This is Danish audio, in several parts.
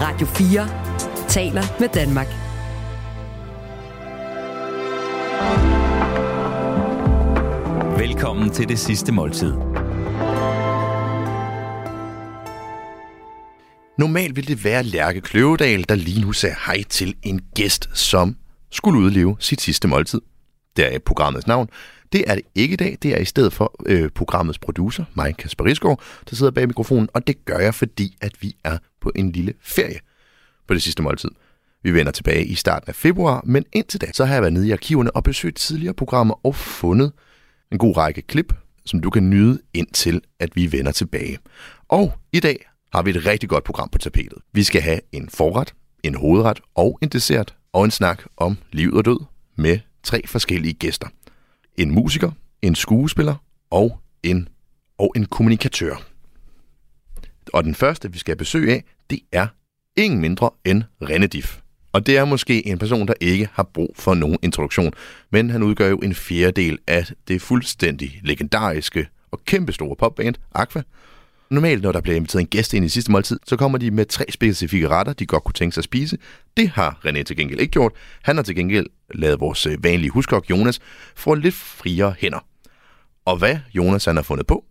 Radio 4 taler med Danmark. Velkommen til det sidste måltid. Normalt ville det være Lærke Kløvedal, der lige nu sagde hej til en gæst, som skulle udleve sit sidste måltid. Det er programmets navn. Det er det ikke i dag. Det er i stedet for øh, programmets producer, mig, Kasper Risgaard, der sidder bag mikrofonen. Og det gør jeg, fordi at vi er på en lille ferie på det sidste måltid. Vi vender tilbage i starten af februar, men indtil da, så har jeg været nede i arkiverne og besøgt tidligere programmer og fundet en god række klip, som du kan nyde indtil, at vi vender tilbage. Og i dag har vi et rigtig godt program på tapetet. Vi skal have en forret, en hovedret og en dessert, og en snak om liv og død med tre forskellige gæster. En musiker, en skuespiller og en, og en kommunikatør. Og den første, vi skal besøge af, det er ingen mindre end René Diff. Og det er måske en person, der ikke har brug for nogen introduktion, men han udgør jo en fjerdedel af det fuldstændig legendariske og kæmpestore popband Aqua. Normalt, når der bliver inviteret en gæst ind i sidste måltid, så kommer de med tre specifikke retter, de godt kunne tænke sig at spise. Det har René til gengæld ikke gjort. Han har til gengæld lavet vores øh, vanlige huskok Jonas få lidt friere hænder. Og hvad Jonas han har fundet på,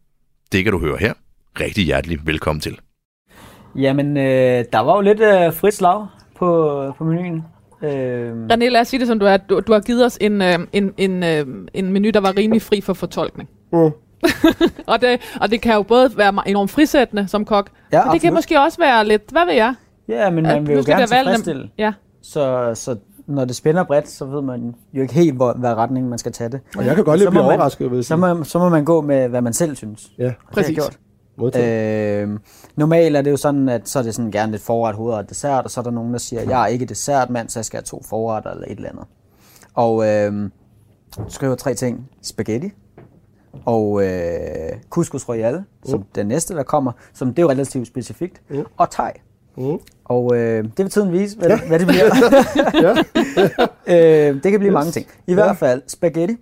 det kan du høre her. Rigtig hjertelig velkommen til. Jamen, øh, der var jo lidt øh, frit slag på, på menuen. Øh, René, lad os sige det som du er. Du, du har givet os en, øh, en, en, øh, en menu, der var rimelig fri for fortolkning. Mm. og, det, og det kan jo både være enormt frisættende som kok, Ja, men det kan måske også være lidt, hvad ved jeg? ja, men man vil jo skal gerne tilfredsstille. Ja, Så, så når det spænder bredt, så ved man jo ikke helt, hvor, hvad retning man skal tage det. Og jeg kan godt at blive man- overrasket, jeg Så må, så må man gå med, hvad man selv synes. Ja, præcis. Det gjort. modtaget. Øh, normalt er det jo sådan, at så er det sådan gerne lidt forret, hovedret og dessert, og så er der nogen, der siger, jeg er ikke dessertmand, så jeg skal have to forretter eller et eller andet. Og øh, du skriver tre ting. Spaghetti, og øh, couscous royale, som den næste, der kommer, som det er jo relativt specifikt, Mm. og thai. Mm. Og øh, det vil tiden vise, hvad, hvad det bliver. øh, det kan blive Yes. mange ting. I hvert fald spaghetti.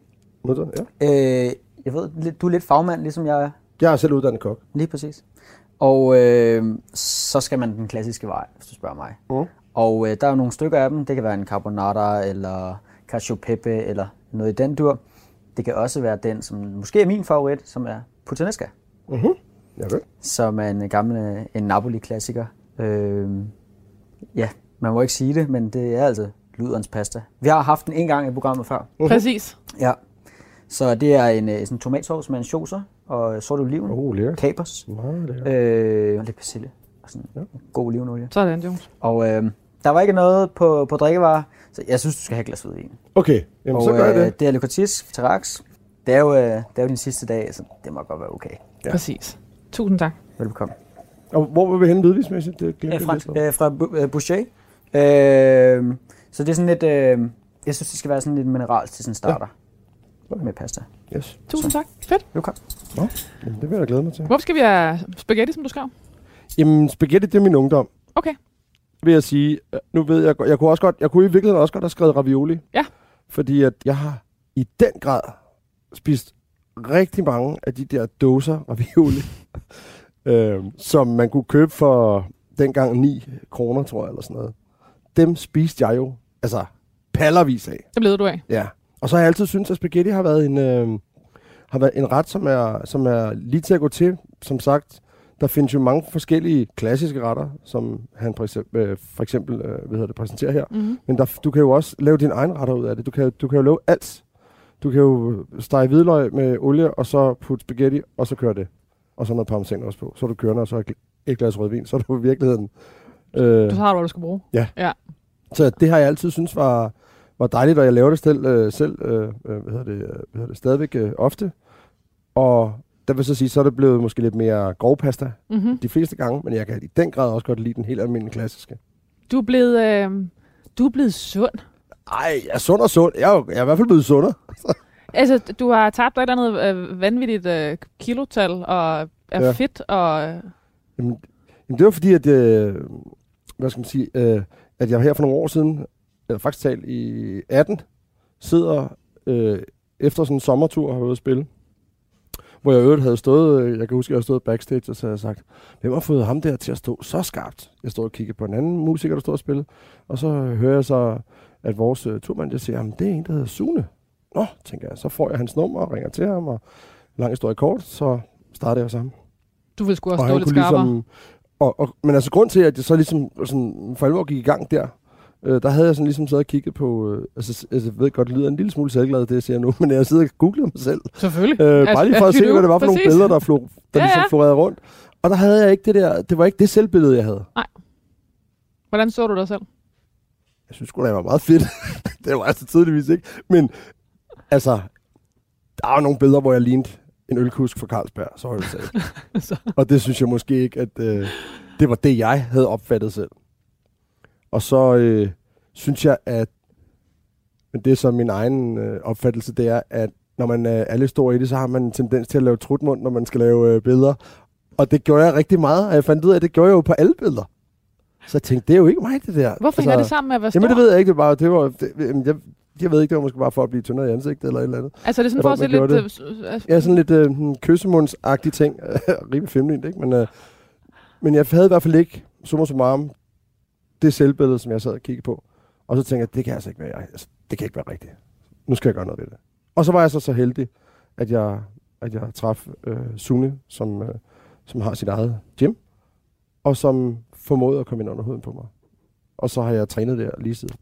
Modtaget, ja. Øh, jeg ved, du er lidt fagmand, ligesom jeg er. Jeg er selv uddannet kok. Lige præcis. Og øh, så skal man den klassiske vej, hvis du spørger mig. Mm. Og øh, der er jo nogle stykker af dem. Det kan være en carbonara, eller cacio pepe, eller noget i den dur. Det kan også være den, som måske er min favorit, som er puttanesca. Mhm. Ja, vel. Som er en gammel øh, en Napoli-klassiker. Øh, ja, man må ikke sige det, men det er altså luderens pasta. Vi har haft den en gang i programmet før. præcis. Ja. Så det er en, øh, sådan en tomatsauce med ansjoser og sort oliven, Oh, lækkert. kapers, Meget øh, og lidt persille og sådan ja. god olivenolie. Sådan, Jones. Og øh, der var ikke noget på, på drikkevarer, så jeg synes, du skal have et glas hvidvin. Okay, jamen og så gør jeg det. det er Le Cortis Tarax. Det er, jo, øh, det er jo din sidste dag, så det må godt være okay. Ja. Præcis. Tusind tak. Velbekomme. Og hvor vil vi henne hvidvismæssigt? Det glemte Øh, fra, øh, fra øh, Boucher. Øh, så det er sådan lidt... Øh, jeg synes, det skal være sådan lidt minerals til sådan starter. Ja. Med pasta. Yes. Tusind tak. Fedt. Velkommen. Jamen, det vil jeg da glæde mig til. Hvor skal vi have spaghetti, som du skrev? Jamen, spaghetti, det er min ungdom. Okay. Vil jeg sige. Øh, Nu ved jeg jeg kunne også godt, jeg kunne i virkeligheden også godt have skrevet ravioli. Ja. Fordi at jeg har i den grad spist rigtig mange af de der dåser ravioli, øh, som man kunne købe for dengang 9 kroner, tror jeg, eller sådan noget. Dem spiste jeg jo, altså, pallervis af. Det blev du af. Ja. Og så har jeg altid syntes, at spaghetti har været en, øh, har været en ret, som er, som er lige til at gå til. Som sagt, der findes jo mange forskellige klassiske retter, som han for eksempel, øh, for eksempel øh, hvad hedder det, præsenterer her. Mm-hmm. Men der, du kan jo også lave dine egne retter ud af det. Du kan, du kan jo lave alt. Du kan jo stege hvidløg med olie, og så putte spaghetti, og så køre det. Og så noget parmesan også på. Så er du kørende, og så et gl- et glas rødvin. Så er du i virkeligheden... Øh, Du har du, hvad du skal bruge. så det har jeg altid synes var, var dejligt, og jeg laver det selv, øh, selv øh, øh, hvad hedder det, hvad hedder det, stadigvæk øh, ofte. Og der vil så sige, så er det blevet måske lidt mere grovpasta Mm-hmm. de fleste gange, men jeg kan i den grad også godt lide den helt almindelige klassiske. Du er blevet, øh, du er blevet sund. Ej, jeg er sund og sund. Jeg er, jo, jeg er i hvert fald blevet sundere. Altså, du har tabt et eller andet øh, vanvittigt øh, kilotal, og er Ja. fedt, og... Jamen, jamen det var fordi, at, øh, hvad skal man sige, øh, at jeg her for nogle år siden, eller faktisk talt i 18, sidder øh, efter sådan en sommertur har været ude at spille, Hvor jeg øvrigt havde stået, øh, jeg kan huske, jeg havde stået backstage, og så havde jeg sagt, hvem har fået ham der til at stå så skarpt? Jeg stod og kiggede på en anden musiker, der stod og spillede, og så hører jeg så, at vores uh, turmand, siger, jamen det er en, der hedder Sune. Nå, tænker jeg, så får jeg hans nummer og ringer til ham, og lang historie kort, så starter jeg sammen. Du vil sgu også Og stå lidt kunne skarpere. ligesom, og, og, men altså grund til, at jeg så ligesom sådan, for alvor gik i gang der, øh, der havde jeg sådan ligesom siddet og kigget på, øh, altså, altså jeg ved godt, lyder en lille smule selvglad, det jeg siger nu, men jeg sidder og googlet mig selv. Selvfølgelig. Øh, As- bare lige for at se, hvad det var for nogle billeder, der, flog, der Ja, ligesom ja. florerede rundt. Og der havde jeg ikke det der, det var ikke det selvbillede, jeg havde. Hvordan så du dig selv? Jeg synes sgu da, jeg var meget fedt. det var altså tydeligvis ikke. Men altså, der er jo nogle billeder, hvor jeg lignede en ølkusk fra Carlsberg, så var det sagt. Så. Og det synes jeg måske ikke, at øh, det var det, jeg havde opfattet selv. Og så øh, synes jeg, at men det er så min egen øh, opfattelse, det er, at når man øh, er lidt stor i det, så har man en tendens til at lave trutmund, når man skal lave øh, billeder. Og det gjorde jeg rigtig meget, og jeg fandt ud af, at det gjorde jeg jo på alle billeder. Så jeg tænkte, det er jo ikke mig, det der. Hvorfor hænger det sammen med at være stor? Jamen det ved jeg ikke, det var, det var, det, jeg, jeg ved ikke, det var måske bare for at blive tyndere i ansigtet eller et eller andet. Altså det er sådan for at se lidt... gjorde Øh, altså, Ja, sådan lidt øh, hmm, kyssemundsagtige ting. Rimelig feminint, ikke? Men, øh, men jeg havde i hvert fald ikke, summa summarum, det selvbillede, som jeg sad og kiggede på. Og så tænkte jeg, det kan altså ikke være jeg. Altså, det kan ikke være rigtigt. Nu skal jeg gøre noget ved det. Og så var jeg så så heldig, at jeg, at jeg traf øh, Sune, som, øh, som har sit eget gym, og som formåede at komme ind under huden på mig. Og så har jeg trænet der lige siden.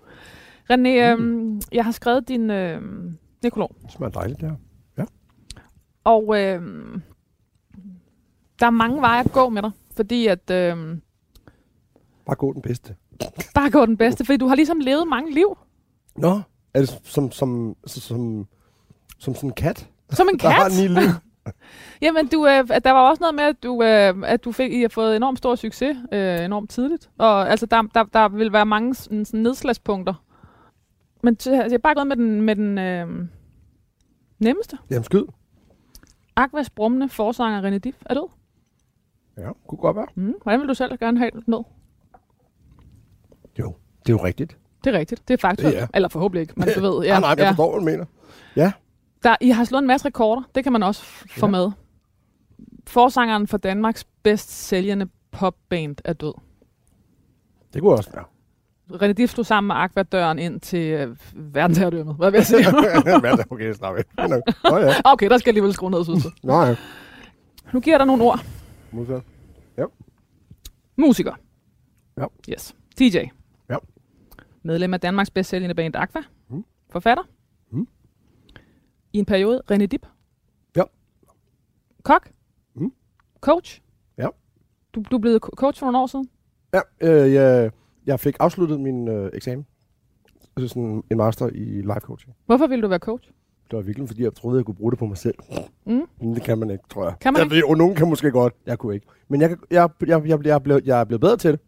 René, øh, jeg har skrevet din øh, nekrolog, Det smager dejligt, der. og øh, der er mange veje at gå med dig, fordi at øh, Bare gå den bedste. Bare gå den bedste, fordi du har ligesom levet mange liv. Nå, er det som, som, som, som, som sådan en kat? Som en Der har kat. ni liv. Jamen, du, øh, der var også noget med, at du, øh, at du fik, I har fået enormt stor succes øh, enormt tidligt. Og altså, der, der, der vil være mange sådan, sådan nedslagspunkter. Men t- jeg er bare gået med den, med den øh, nemmeste. Jamen skyd. Aquas brummende forsanger René Diff er død. Ja, kunne godt være. Mm. Hvordan vil du selv gerne have det ned? Jo, det er jo rigtigt. Det er rigtigt. Det er faktuelt. Det er. Eller forhåbentlig ikke, men du ved. Ja, Ja, nej, jeg ja. forstår, hvad du mener. Der, I har slået en masse rekorder. Det kan man også få Ja. med. Forsangeren for Danmarks bedst sælgende popband er død. Det kunne også være. René Diff stod sammen med Aqua døren ind til øh, verdensherredømmet. Hvad vil jeg sige? Er det? Okay, snart væk. Nå ja. okay, der skal jeg alligevel skrue ned, synes jeg. Nå ja. Nu giver jeg dig nogle ord. Modsat. Musiker. Ja. Yes. DJ. Medlem af Danmarks bedst sælgende band Aqua. Mm. Forfatter. Mm. I en periode René Dip. Ja. Kok. Mm. Coach. Ja. Du, du er blevet co- coach for nogle år siden. Ja, øh, jeg, jeg fik afsluttet min øh, eksamen. Altså sådan en master i life coaching. Hvorfor ville du være coach? Det var virkelig, fordi jeg troede, jeg kunne bruge det på mig selv. Mm. Men det kan man ikke, tror jeg. Kan man jeg ikke? Ved, og nogen kan måske godt. Jeg kunne ikke. Men jeg, jeg, jeg, jeg, jeg, er blevet, jeg er blevet bedre til det.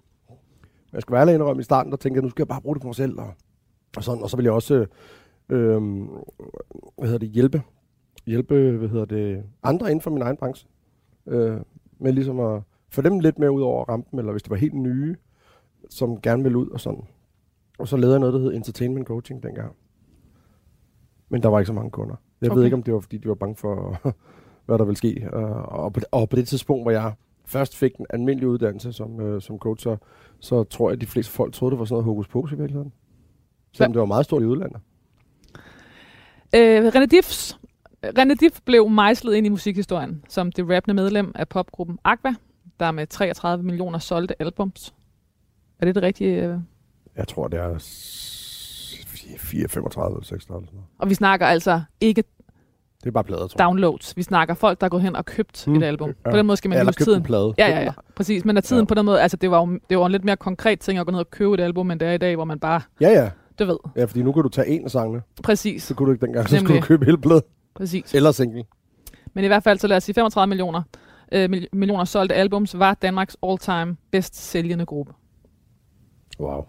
Jeg skal være ærlig indrømme i starten, der tænkte jeg, nu skal jeg bare bruge det på mig selv. Og, og, sådan, og så vil jeg også øh, hvad hedder det, hjælpe, hjælpe hvad hedder det, andre inden for min egen branche. Øh, med ligesom at få dem lidt mere ud over rampen, eller hvis det var helt nye, som gerne vil ud og sådan. Og så lavede jeg noget, der hed Entertainment Coaching dengang. Men der var ikke så mange kunder. Jeg okay. ved ikke, om det var, fordi de var bange for, hvad der ville ske. Øh, Og på, det, og på det tidspunkt, hvor jeg først fik en almindelig uddannelse som, øh, som coach, så, så tror jeg, at de fleste folk troede, det var sådan noget hokus pokus i virkeligheden. Selvom det var meget stort i udlandet. Øh, René Diffs René Diff blev mejslet ind i musikhistorien som det rappende medlem af popgruppen Aqua, der med 33 millioner solgte albums. Er det det rigtige? øh? Jeg tror, det er s- 4, 35 eller 36 eller sådan noget. Og vi snakker altså ikke Det er bare plader, tror jeg. downloads. Vi snakker folk, der er gået hen og købt Mm. et album. Ja. På den måde skal man Eller huske tiden. en plade. Ja, ja, ja. Præcis. Men er tiden Ja. ja. på den måde, altså det var, jo, det var en lidt mere konkret ting at gå ned og købe et album, end det er i dag, hvor man bare, Ja, ja. du ved, Ja, fordi nu kan du tage en af sangene. præcis, Så kunne du ikke dengang, så skulle du købe hele plade. præcis. Eller single. Men i hvert fald, så lad os sige 35 millioner, øh, mil- millioner solgte albums, var Danmarks all-time bedst sælgende gruppe. Wow.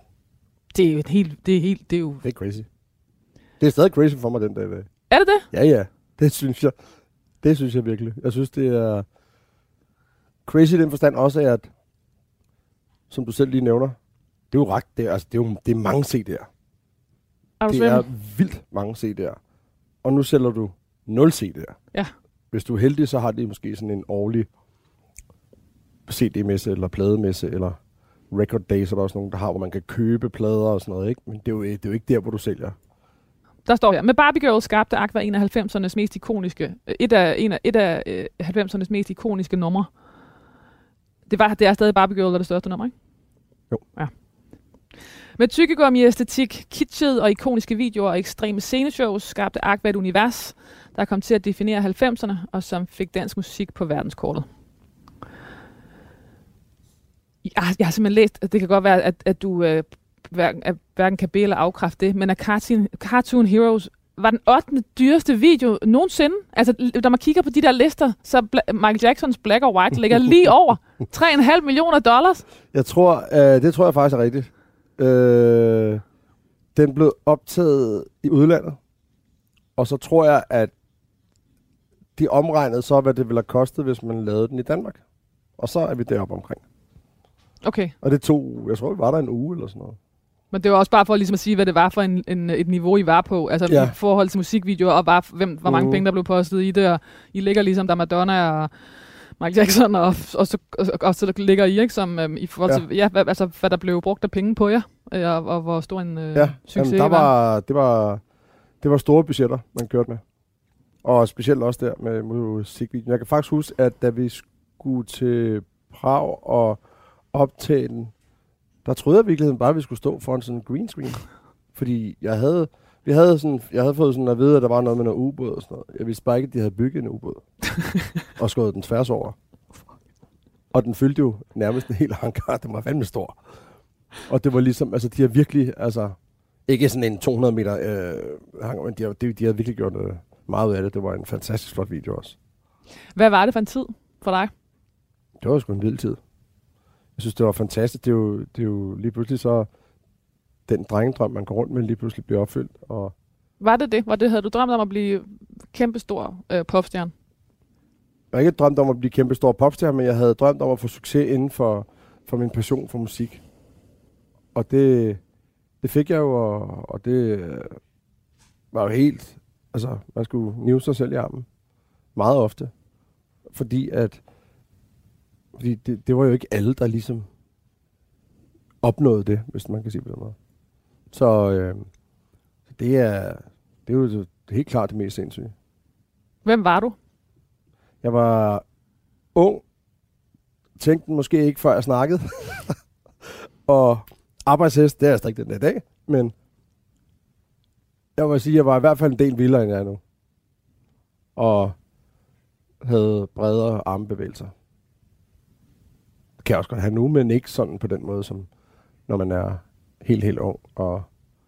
Det er jo helt, det er helt, det er jo... Det er crazy. Det er stadig crazy for mig den dag i dag. Er det det? Ja, ja. Det synes jeg. Det synes jeg virkelig. Jeg synes, det er crazy i den forstand også, at som du selv lige nævner, det er jo ret, det er, altså, det er, jo, det er mange CD'er. Er Det er vildt mange CD'er. Og nu sælger du 0 CD'er. Ja. hvis du er heldig, så har de måske sådan en årlig CD-messe, eller plademesse, eller Record Days, er der også nogen, der har, hvor man kan købe plader og sådan noget, ikke? Men det er jo, det er jo ikke der, hvor du sælger. Der står her, med Barbie Girl skabte Aqua en af 90'ernes mest ikoniske, øh, et af, en af, et af øh, 90'ernes mest ikoniske numre. Det, var, det er stadig Barbie Girl, der er det største nummer, ikke? Jo. Ja. Med tykkegummi æstetik, kitschet og ikoniske videoer og ekstreme sceneshows skabte Aqua et univers, der kom til at definere 90'erne og som fik dansk musik på verdenskortet. Jeg, har- jeg har simpelthen læst, at det kan godt være, at, at du øh, hverken, at hverken kan bede eller afkræfte det, men at Cartoon, Cartoon Heroes var den 8. dyreste video nogensinde. Altså, når man kigger på de der lister, så Bla- Michael Jacksons Black or White ligger lige over 3,5 millioner dollars. Jeg tror, øh, det tror jeg faktisk er rigtigt. Øh, den blev optaget i udlandet, og så tror jeg, at de omregnede så, hvad det ville have kostet, hvis man lavede den i Danmark. Og så er vi deroppe omkring. Okay, Og det tog, jeg tror, vi var der en uge eller sådan noget. Men det var også bare for ligesom at sige, hvad det var for en, en, et niveau, I var på. Altså Ja. ja. i forhold til musikvideoer, og bare, hvem, hvor mange Mhm. penge, der blev postet i det. Og I ligger ligesom, der er Madonna og Michael Jackson, og, og, så, og, og så ligger I, ikke, som øhm, i forhold til, ja. Ja, hvad, altså, hvad der blev brugt af penge på jer, øh, og, og hvor stor en øh, Ja, succes Jamen, der var. var, det, var, det var store budgetter, man kørte med. Og specielt også der med musikvideoen. Jeg kan faktisk huske, at da vi skulle til Prag og optage den, der troede jeg i virkeligheden bare, at vi skulle stå foran sådan en green screen. Fordi jeg havde, vi havde, sådan, jeg havde fået sådan at vide, at der var noget med noget ubåd og sådan noget. Jeg vidste bare ikke, at de havde bygget en ubåd. og skåret den tværs over. Og den fyldte jo nærmest en hel hangar. Den var fandme stor. Og det var ligesom, altså de har virkelig, altså, ikke sådan en 200 meter øh, hangar, men de har, de, de har virkelig gjort øh, meget ud af det. Det var en fantastisk flot video også. Hvad var det for en tid for dig? Det var sgu en vild tid. Jeg synes, det var fantastisk. Det er jo, det er jo lige pludselig så, den drengedrøm, man går rundt med, lige pludselig bliver opfyldt. Og Var det det? Var det havde du drømt om at blive kæmpestor øh, popstjerne? jeg har ikke drømt om at blive kæmpe stor popstjerne, men jeg havde drømt om at få succes inden for, for min passion for musik. Og det, det fik jeg jo, og, og det øh, var jo helt... Altså, man skulle nive sig selv i armen. Meget ofte. Fordi at... Fordi det, det var jo ikke alle, der ligesom opnåede det, hvis man kan sige på den måde. Så øh, det er, det er jo helt klart det mest sindssyge. Hvem var du? Jeg var ung, tænkte måske ikke, før jeg snakkede. og arbejdshest, det er jeg stadig den dag i dag, men jeg vil sige, at jeg var i hvert fald en del vildere, end jeg er nu. Og havde bredere armbevægelser. Kan jeg også godt have nu, men ikke sådan på den måde, som når man er helt, helt ung og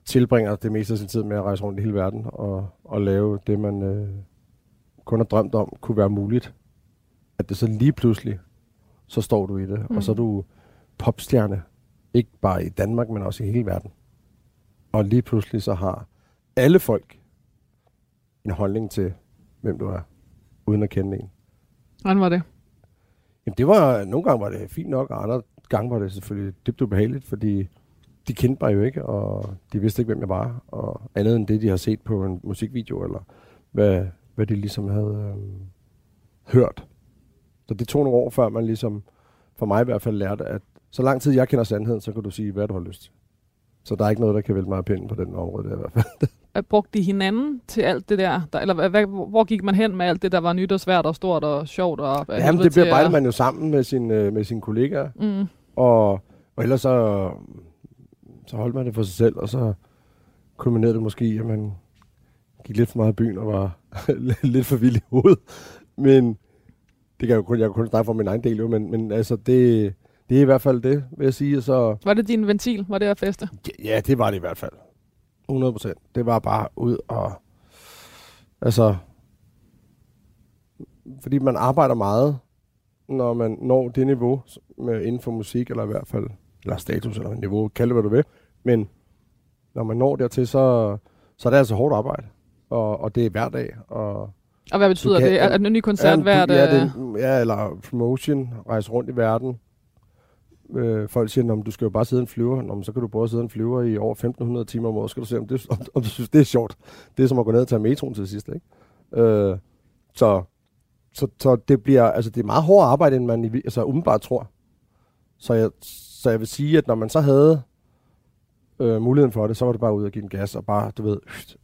tilbringer det meste af sin tid med at rejse rundt i hele verden og, og lave det, man øh, kun har drømt om, kunne være muligt. At det så lige pludselig, så står du i det, mm. og så er du popstjerne. Ikke bare i Danmark, men også i hele verden. Og lige pludselig så har alle folk en holdning til, hvem du er, uden at kende en. Hvordan var det? Jamen det var, nogle gange var det fint nok, og andre gange var det selvfølgelig dybt ubehageligt, fordi de kendte mig jo ikke, og de vidste ikke, hvem jeg var, og andet end det, de har set på en musikvideo, eller hvad, hvad de ligesom havde øh, hørt. Så det tog nogle år, før man ligesom, for mig i hvert fald, lærte, at så lang tid jeg kender sandheden, så kan du sige, hvad du har lyst til. Så der er ikke noget, der kan vælge mig af pinden på den område, der i hvert fald. Øh, Brugte de hinanden til alt det der? der eller hvad, hvad- hvor gik man hen med alt det, der var nyt og svært og stort og sjovt? Og, Jamen, det bearbejder at- man jo sammen med, sin, øh, med sine kollegaer. Mm. Og, og ellers så, så holdt man det for sig selv, og så kulminerede det måske, at man gik lidt for meget i byen og var lidt for vild i hovedet. Men det kan jeg jo kun, jeg kan kun snakke for min egen del, jo, men, men altså, det, det er i hvert fald det, vil jeg sige. Så, Var det din ventil? Var det at feste? ja, det var det i hvert fald. 100 procent. Det var bare ud og... Altså... Fordi man arbejder meget, når man når det niveau med, inden for musik, eller i hvert fald, eller status, eller niveau, kald det hvad du vil. Men når man når dertil, så, så er det altså hårdt arbejde. Og, og det er hver dag. Og, Og hvad betyder kan- det? Er, er det en ny koncert Jamen, hvert? du- ja, øh, det, ja, eller promotion, rejse rundt i verden. Øh, folk siger, at du skal jo bare sidde en flyver. Nå, men så kan du både sidde en flyver i over 1500 timer om året. Skal du se, om, det, om, om du synes, det er sjovt. Det er som at gå ned og tage metroen til sidst, ikke? Øh, så så, så det bliver, altså det er meget hårdt arbejde, end man altså, umiddelbart tror. Så jeg, så jeg vil sige, at når man så havde øh, muligheden for det, så var det bare ud og give den gas, og bare, du ved, øh,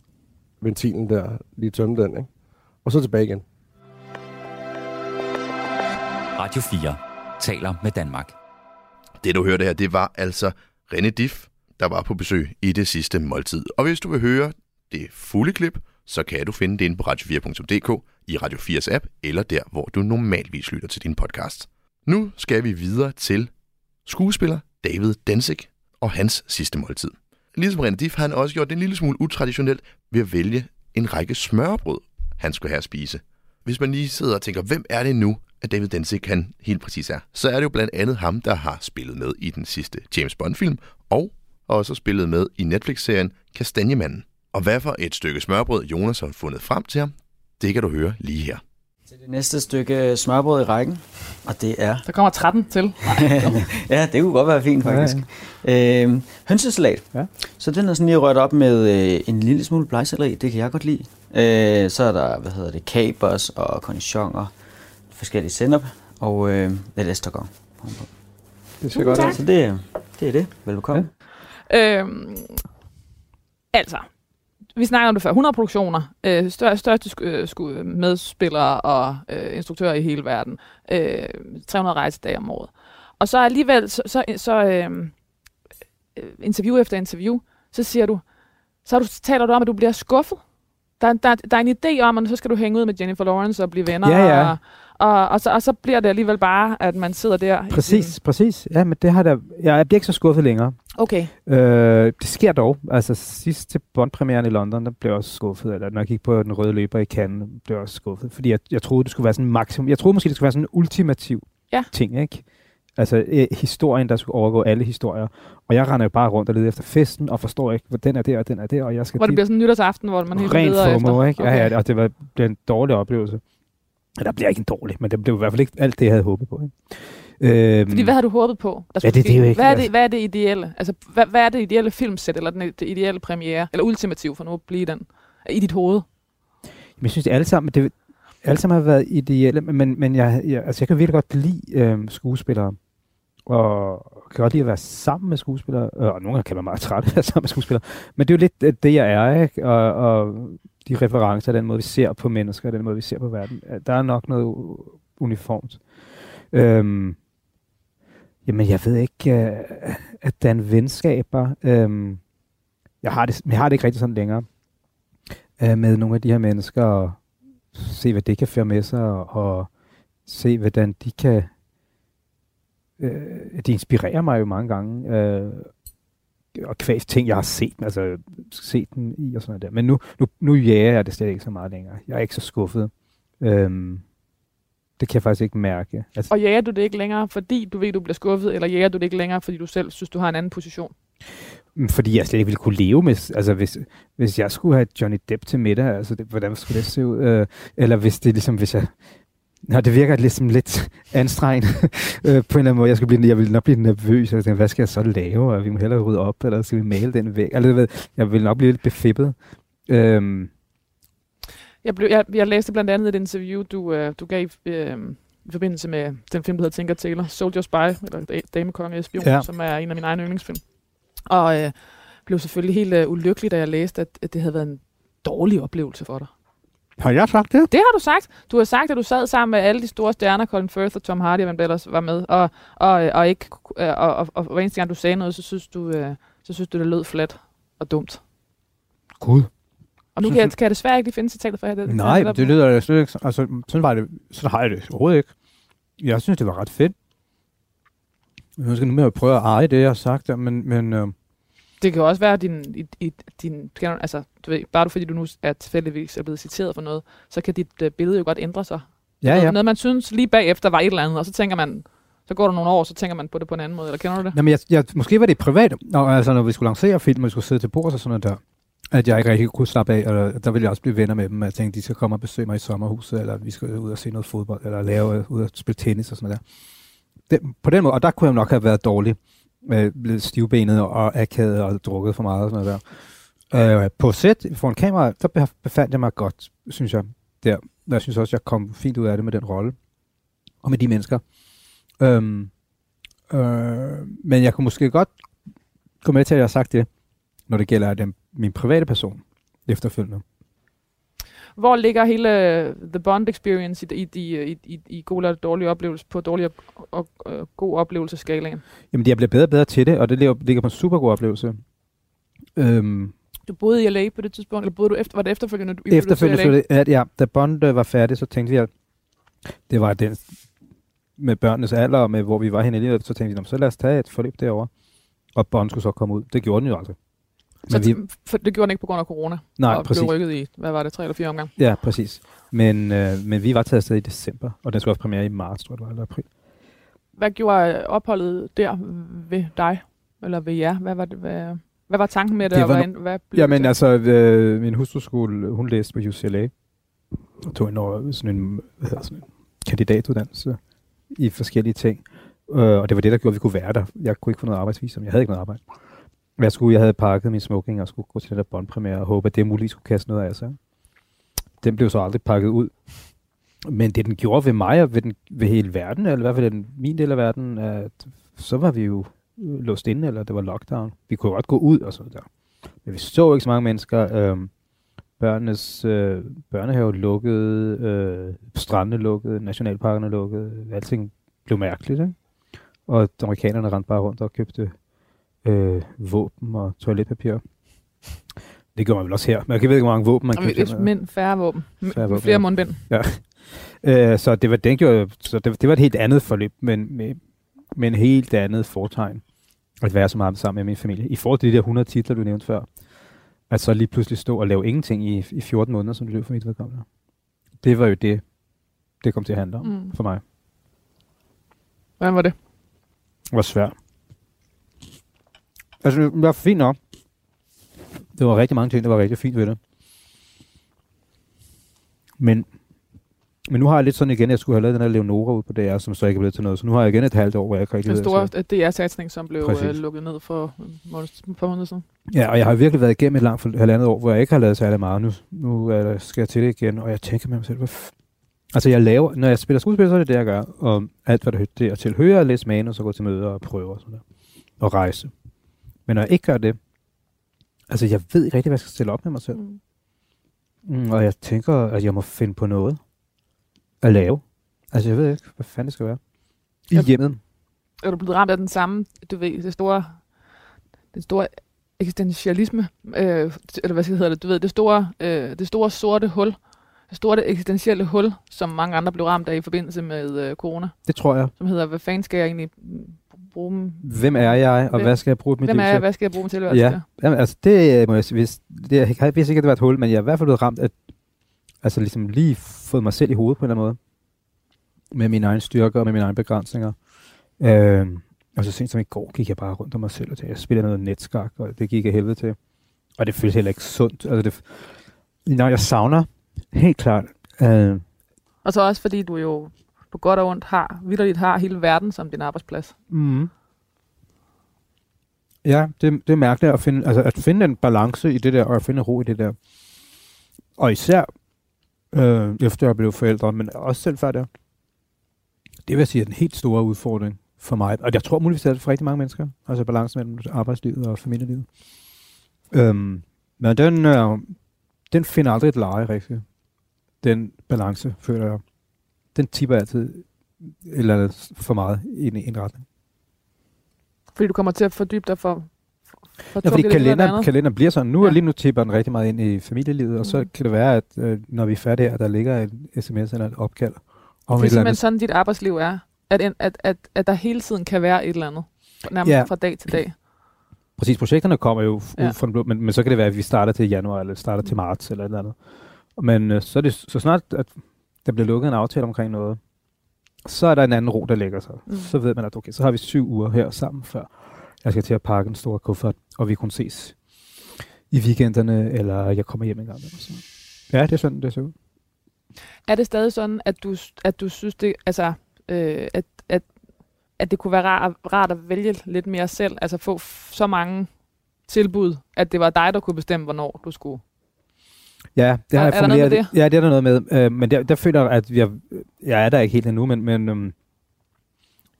ventilen der, lige tømme den, ikke? Og så tilbage igen. Radio 4 taler med Danmark. Det du hørte her, det var altså René Diff, der var på besøg i det sidste måltid. Og hvis du vil høre det fulde klip, så kan du finde det inde på radio4.dk, i Radio 4's app, eller der, hvor du normalvis lytter til din podcast. Nu skal vi videre til skuespiller David Danzig og hans sidste måltid. Ligesom René Diff har han også gjort det en lille smule utraditionelt ved at vælge en række smørbrød, han skulle have at spise. Hvis man lige sidder og tænker, hvem er det nu, at David Densig han helt præcis er, så er det jo blandt andet ham, der har spillet med i den sidste James Bond-film, og også spillet med i Netflix-serien Kastanjemanden. Og hvad for et stykke smørbrød Jonas har fundet frem til ham, det kan du høre lige her. Til det næste stykke smørbrød i rækken, og det er... Der kommer 13 til. ja, det kunne godt være fint, faktisk. Ja, ja. Øh, hønsesalat. Ja. Så den er sådan lige rørt op med øh, en lille smule blegselleri, det kan jeg godt lide. Øh, så er der, hvad hedder det, kapers og cornichoner, forskellige sennep og øh, lidt estragon. Det ser godt ud. Så det, det er det. Velbekomme. Ja. Øhm, altså, vi snakker om det før. 100 produktioner, øh, stør, største sku, øh, sku, medspillere og øh, instruktører i hele verden. Øh, 300 rejsedage om året. Og så alligevel, så, så, så øh, øh, interview efter interview, så siger du, så, du, taler du om, at du bliver skuffet. Der, der, der er en idé om, at så skal du hænge ud med Jennifer Lawrence og blive venner. Ja, ja. Og, og, og, så, og så bliver det alligevel bare, at man sidder der. Præcis, præcis. Ja, men det har der... Jeg bliver ikke så skuffet længere. Okay. Øh, det sker dog. Altså sidst til Bond-premieren i London, der blev jeg også skuffet. Eller når jeg gik på den røde løber i Cannes, blev jeg også skuffet. Fordi jeg, jeg troede, det skulle være sådan maksimum. Jeg troede måske, det skulle være sådan en ultimativ Ja. ting, ikke? Altså øh, historien, der skulle overgå alle historier. Og jeg render jo bare rundt og leder efter festen, og forstår ikke, hvor den er der, og den er der, og jeg skal Hvor det dit- bliver sådan en nytårsaften, hvor man Rent leder FOMO, efter. ikke? Okay. Ja, ja, og det var, blev en dårlig oplevelse. Der bliver ikke en dårlig, men det blev i hvert fald ikke alt det, jeg havde håbet på. Ikke? Øhm, Fordi hvad har du håbet på? Der Ja, det- det er jo ikke- hvad, er det, altså- hvad er det ideelle? Altså, hvad, hvad er det ideelle filmsæt, eller den, det ideelle premiere, eller ultimativ, for nu at blive den, i dit hoved? Men jeg synes, det alle sammen, det, alle sammen har været ideelle, men, men jeg, jeg, altså jeg kan virkelig godt lide øhm, skuespillere, og kan godt lide at være sammen med skuespillere, øh, og nogle gange kan man meget træt af at være sammen med skuespillere, men det er jo lidt øh, det, jeg er, ikke? Og, og de referencer, den måde, vi ser på mennesker, den måde, vi ser på verden, øh, der er nok noget uniformt. Øhm, jamen, jeg ved ikke, øh, at der er en venskaber. Øhm, jeg, har det, jeg har det ikke rigtig sådan længere øh, med nogle af de her mennesker, og se, hvad det kan føre med sig, og, og se, hvordan de kan... Øh, de inspirerer mig jo mange gange, øh, og kvæs ting, jeg har set, altså set dem i og sådan noget der. Men nu, nu, nu jager jeg det slet ikke så meget længere. Jeg er ikke så skuffet. Øhm, det kan jeg faktisk ikke mærke. Altså, Og jager du det ikke længere, fordi du ved, du bliver skuffet, eller jager du det ikke længere, fordi du selv synes, du har en anden position? Mm, Fordi jeg slet ikke ville kunne leve med, altså hvis, hvis jeg skulle have Johnny Depp til middag, altså det, hvordan skulle det se ud? Øh, eller hvis det ligesom, hvis jeg, Nå, det virker ligesom lidt anstrengende øh, på en eller anden måde. Jeg, skal blive, jeg vil nok blive nervøs. Jeg tænker, hvad skal jeg så lave? Og vi må hellere rydde op, eller skal vi male den væk? Altså, jeg ved, jeg vil nok blive lidt befippet. Øhm, Jeg, blev, jeg, jeg læste blandt andet et interview, du, øh, du gav øh, i forbindelse med den film, der hedder Tinker Tailor, Soldier Spy, eller Da- Damekonge Espion, ja. som er en af mine egne yndlingsfilm. Og øh, blev selvfølgelig helt øh, ulykkelig, da jeg læste, at, at det havde været en dårlig oplevelse for dig. Har jeg sagt det? Det har du sagt. Du har sagt, at du sad sammen med alle de store stjerner, Colin Firth og Tom Hardy, og hvem ellers var med, og, og, og, ikke, øh, og, og, og hver eneste gang du sagde noget, så synes du, øh, så synes du det lød flat og dumt. Gud. Og nu kan jeg, kan jeg desværre ikke lige finde citatet for jer. Det, Nej, det, det lyder slet ikke. Altså, sådan var det. Sådan har jeg det overhovedet ikke. Jeg synes, det var ret fedt. Jeg skal nu med at prøve at eje det, jeg har sagt, men, men øh, det kan jo også være, at din, i, i, din altså, du ved, bare fordi du nu er tilfældigvis er blevet citeret for noget, så kan dit uh, billede jo godt ændre sig. ja, ja. noget, man synes lige bagefter var et eller andet, og så tænker man, så går der nogle år, så tænker man på det på en anden måde, eller kender du det? Jamen, jeg, jeg, måske var det privat, når, altså, når vi skulle lancere film, og vi skulle sidde til bords og sådan noget der, at jeg ikke rigtig kunne slappe af, eller der ville jeg også blive venner med dem, og jeg tænkte, de skal komme og besøge mig i sommerhuset, eller vi skal ud og se noget fodbold, eller lave øh, ud og spille tennis og sådan noget der. Den, på den måde, og der kunne jeg nok have været dårlig, øh, blevet stivbenet og akavet og drukket for meget og sådan noget der. Øh, på sæt, foran kamera, der befandt jeg mig godt, synes jeg. der. Jeg synes også, jeg kom fint ud af det med den rolle. Og med de mennesker. Øhm, øh, men jeg kunne måske godt gå med til, at jeg har sagt det, når det gælder den, min private person efterfølgende. Hvor ligger hele øh, The Bond Experience i, i, i, i, i, god og dårlig oplevelse, på dårlig og, og, og god oplevelseskalaen? Jamen, jeg bliver bedre og bedre til det, og det ligger, ligger på en super god oplevelse. Øhm, Du boede i LA på det tidspunkt, eller boede du efter, var det efterfølgende, du efterfølgende, til LA? at, ja, da Bond øh, var færdig, så tænkte vi, at det var den med børnenes alder, og med hvor vi var henne i livet, så tænkte vi, "Nå, så lad os tage et forløb derovre. Og Bond skulle så komme ud. Det gjorde den jo aldrig. Så Men vi, for det gjorde den ikke på grund af corona, nej, og præcis. blev rykket i, hvad var det, tre eller fire omgang? Ja, præcis. Men, øh, men vi var taget afsted i december, og den skulle have premiere i marts, tror jeg, eller april. Hvad gjorde øh, opholdet der ved dig, eller ved jer? Hvad var, det, hvad, hvad var tanken med det, Det og var hvad, no- hvad blev Jamen det? altså, øh, min hustru skulle, hun læste på UCLA, og tog en, over, sådan en, hvad hedder sådan en kandidatuddannelse i forskellige ting. Øh, og det var det, der gjorde, at vi kunne være der. Jeg kunne ikke få noget arbejdsvisum. Jeg havde ikke noget arbejde. Jeg, skulle, jeg havde pakket min smoking og skulle gå til den der bondpremiere og håbe, at det muligt skulle kaste noget af sig. Den blev så aldrig pakket ud. Men det, den gjorde ved mig og ved, den, ved hele verden, eller i hvert fald den, min del af verden, at så var vi jo låst inde, eller det var lockdown. Vi kunne godt gå ud og sådan der. Men vi så ikke så mange mennesker. Øhm, børnenes øh, børnehave lukkede, øh, strandene lukkede, nationalparkerne lukkede. Alting blev mærkeligt, ikke? Og amerikanerne rendte bare rundt og købte øh, våben og toiletpapir. Det gjorde man vel også her. Men jeg ved ikke, hvor mange våben man købte. et mænd, færre våben. Færre våben, Flere ja. mundbind. Øh, så det var, den gjorde, så det, det var et helt andet forløb, men med, med en helt andet fortegn at være så meget sammen med min familie. I forhold til de der 100 titler, du nævnte før, at så lige pludselig stå og lave ingenting i, i 14 måneder, som det løb for mit vedkommende. Det var jo det, det kom til at handle om mm. for mig. Hvordan var det? Det var svært. Altså, det var fint nok. Det var rigtig mange ting, der var rigtig fint ved det. Men, men nu har jeg lidt sådan igen, jeg skulle have lavet den her Leonora ud på DR, som så ikke er blevet til noget. Så nu har jeg igen et halvt år, hvor jeg ikke rigtig Den store så- øh, DR-satsning, som blev Præcis. øh, lukket ned for par måneder siden. Ja, og jeg har virkelig været igennem et langt for- halvandet år, hvor jeg ikke har lavet særlig meget. Nu, nu øh, skal jeg til det igen, og jeg tænker med mig selv, hvad Altså, jeg laver, når jeg spiller skuespil, så er det det, jeg gør. Og alt, hvad der hø- det er til høre, at læse manus, og gå til møder og prøve og sådan der. Og rejse. Men når jeg ikke gør det, altså, jeg ved ikke rigtig, hvad jeg skal stille op med mig selv. Mm. Mm, og jeg tænker, at jeg må finde på noget at lave. Altså, jeg ved ikke, hvad fanden det skal være. I Ja. hjemmet. Er du blevet ramt af den samme, du ved, det store, den store eksistentialisme, øh, eller hvad hedder det, du ved, det store, øh, det store sorte hul, det store eksistentielle hul, som mange andre blev ramt af i forbindelse med øh, corona, Det tror jeg. som hedder, hvad fanden skal jeg egentlig bruge dem? Hvem er jeg, og Hvem- hvad skal jeg bruge mit Hvem er til? jeg, hvad skal jeg bruge min tilværelse Ja, til? Jamen, altså det må jeg sige, hvis, det, jeg har vidst ikke, at det var et hul, men jeg er i hvert fald blevet ramt af, altså ligesom lige fået mig selv i hovedet på en eller anden måde. Med mine egne styrker og med mine egne begrænsninger. Øh, og så sent som i går gik jeg bare rundt om mig selv og tænkte, jeg spiller noget netskak, og det gik jeg helvede til. Og det føles heller ikke sundt. Altså det, når jeg savner, helt klart, øh, Og så også fordi du jo på godt og ondt har, vidderligt har hele verden som din arbejdsplads. Mm. Ja, det, det er mærkeligt at finde, altså at finde en balance i det der, og at finde ro i det der. Og især øh, efter jeg blev forældre, men også selv før der. Det vil jeg sige er den helt store udfordring for mig. Og jeg tror muligvis, det er det for rigtig mange mennesker. Altså balancen mellem arbejdslivet og familielivet. Øhm, men den, øh, den finder aldrig et leje rigtigt. Den balance, føler jeg. Den tipper altid eller for meget i en, en retning. Fordi du kommer til at fordybe dig for, for, Ja, fordi kalender, kalender bliver sådan. Nu Ja. ja. lige nu tipper den rigtig meget ind i familielivet, og så Mhm. kan det være, at øh, når vi er færdige her, der ligger en sms eller et opkald om det et er simpelthen sådan, dit arbejdsliv er. At, en, at, at, at der hele tiden kan være et eller andet. Nærmest Ja. fra dag til dag. Præcis, projekterne kommer jo Ja. ud fra blå, men, men så kan det være, at vi starter til januar, eller starter til Mm. marts, eller et eller andet. Men øh, så, er det, så snart, at der bliver lukket en aftale omkring noget, så er der en anden ro, der lægger sig. Mm. Så ved man, at okay, så har vi syv uger her sammen, før jeg skal til at pakke en stor kuffert, og vi kunne ses i weekenderne, eller jeg kommer hjem en gang. Eller sådan. Ja, det er sådan, det ser ud. Er det stadig sådan, at du, at du synes, det, altså, øh, at, at, at det kunne være rart, rart at vælge lidt mere selv? Altså få så mange tilbud, at det var dig, der kunne bestemme, hvornår du skulle? Ja, det har Er- jeg er der noget med formuleret. Ja, det er der noget med. Øh, men der, der føler jeg, at jeg, jeg er der ikke helt endnu, men, men øhm,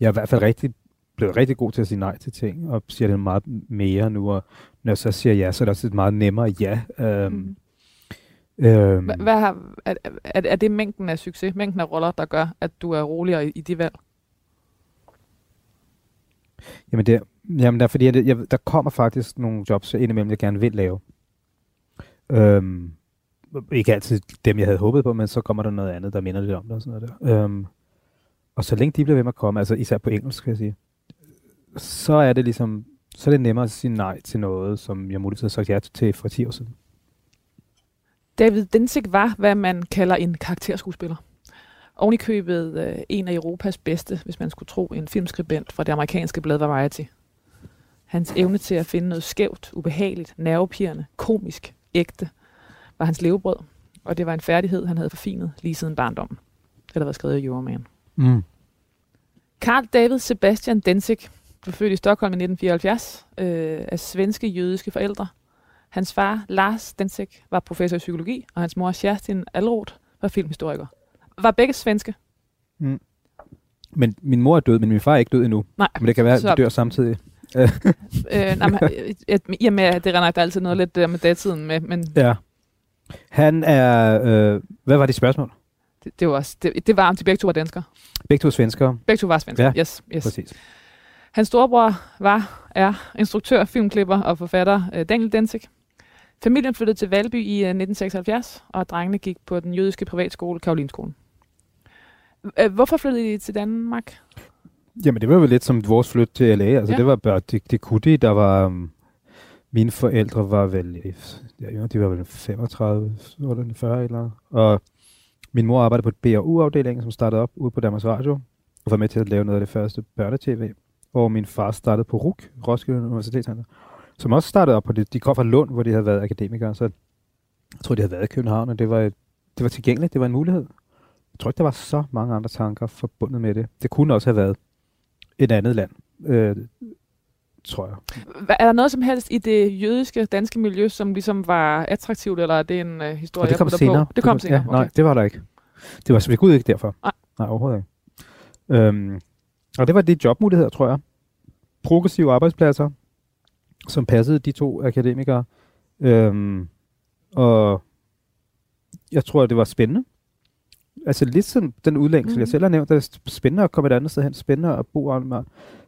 jeg er i hvert fald rigtig, blevet rigtig god til at sige nej til ting, og siger det meget mere nu, og når jeg så siger ja, så er det også et meget nemmere ja. Øhm, øhm, Hva- Hvad har, er, er, er det mængden af succes, mængden af roller, der gør, at du er roligere i, i de valg? Jamen, det, jamen der, er fordi, jeg, jeg, der kommer faktisk nogle jobs indimellem, jeg gerne vil lave. Øhm, ikke altid dem, jeg havde håbet på, men så kommer der noget andet, der minder lidt om det og sådan noget der. Øhm, og så længe de bliver ved med at komme, altså især på engelsk, kan jeg sige, så er det ligesom, så er det nemmere at sige nej til noget, som jeg muligvis har sagt ja til for 10 år siden. David Densig var, hvad man kalder en karakterskuespiller. Ovenikøbet i købet øh, en af Europas bedste, hvis man skulle tro en filmskribent fra det amerikanske blad Variety. Hans evne til at finde noget skævt, ubehageligt, nervepirrende, komisk, ægte, var hans levebrød. Og det var en færdighed, han havde forfinet lige siden barndommen. Det der var skrevet i Euroman. Mm. Carl David Sebastian Densig blev født i Stockholm i 1974 øh, af svenske jødiske forældre. Hans far, Lars Densig, var professor i psykologi, og hans mor, Kerstin Alroth, var filmhistoriker. Var begge svenske? Men min mor er død, men min far er ikke død endnu. Nej. Men det kan være, at de dør samtidig. Øh, nej, men, øh, I og med, at det render der altid noget lidt der med datiden med, men Ja. Han er... Øh, hvad var de spørgsmål? det, det, var det, det var, om de begge to var danskere. Begge to er svenskere. Begge to var svenskere. Ja, yes, yes. Præcis. Hans storebror var, er instruktør, filmklipper og forfatter øh, Daniel Densig. Familien flyttede til Valby i øh, 1976, og drengene gik på den jødiske privatskole Karolinskolen. Øh, Hvorfor flyttede I til Danmark? Jamen, det var jo lidt som vores flyt til LA. Altså, Ja. det var bare, det, det kunne de, der var... Um, mine forældre var vel, ja, de var vel 35, eller 40 eller. Og min mor arbejdede på et BRU-afdeling, som startede op ude på Danmarks Radio, og var med til at lave noget af det første børnetv. Og min far startede på RUK, Roskilde Universitetscenter, som også startede op på det. De kom fra Lund, hvor de havde været akademikere, så jeg tror, de havde været i København, og det var, et, det var tilgængeligt, det var en mulighed. Jeg tror ikke, der var så mange andre tanker forbundet med det. Det kunne også have været et andet land, øh, tror jeg. Er der noget som helst i det jødiske danske miljø, som ligesom var attraktivt, eller er det en øh, historie, Og det jeg kom putter senere. På? Det kom senere, Ja, nej, det var der ikke. Det var ved Gud ikke derfor. Nej. Nej, overhovedet ikke. Øhm, og det var de jobmuligheder, tror jeg. Progressive arbejdspladser, som passede de to akademikere. Øhm, og jeg tror, det var spændende. Altså lidt som den udlægning, som Mhm. jeg selv har nævnt, det er spændende at komme et andet sted hen, spændende at bo og,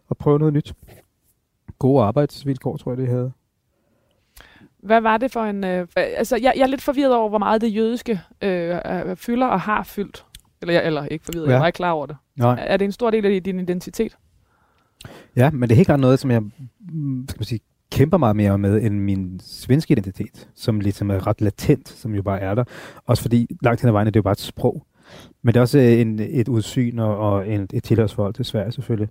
og prøve noget nyt. Gode arbejdsvilkår, tror jeg, det havde. Hvad var det for en... Øh, altså, jeg, jeg er lidt forvirret over, hvor meget det jødiske øh, fylder og har fyldt. Eller, jeg- eller ikke forvirret, ja. jeg var ikke klar over det. Nej. Er det en stor del af din identitet? Ja, men det er helt klart noget, som jeg mm, skal man sige, kæmper meget mere med end min svenske identitet, som ligesom er ret latent, som jo bare er der. Også fordi langt hen ad vejen er det jo bare et sprog. Men det er også øh, en, et udsyn og, og en, et tilhørsforhold til Sverige selvfølgelig.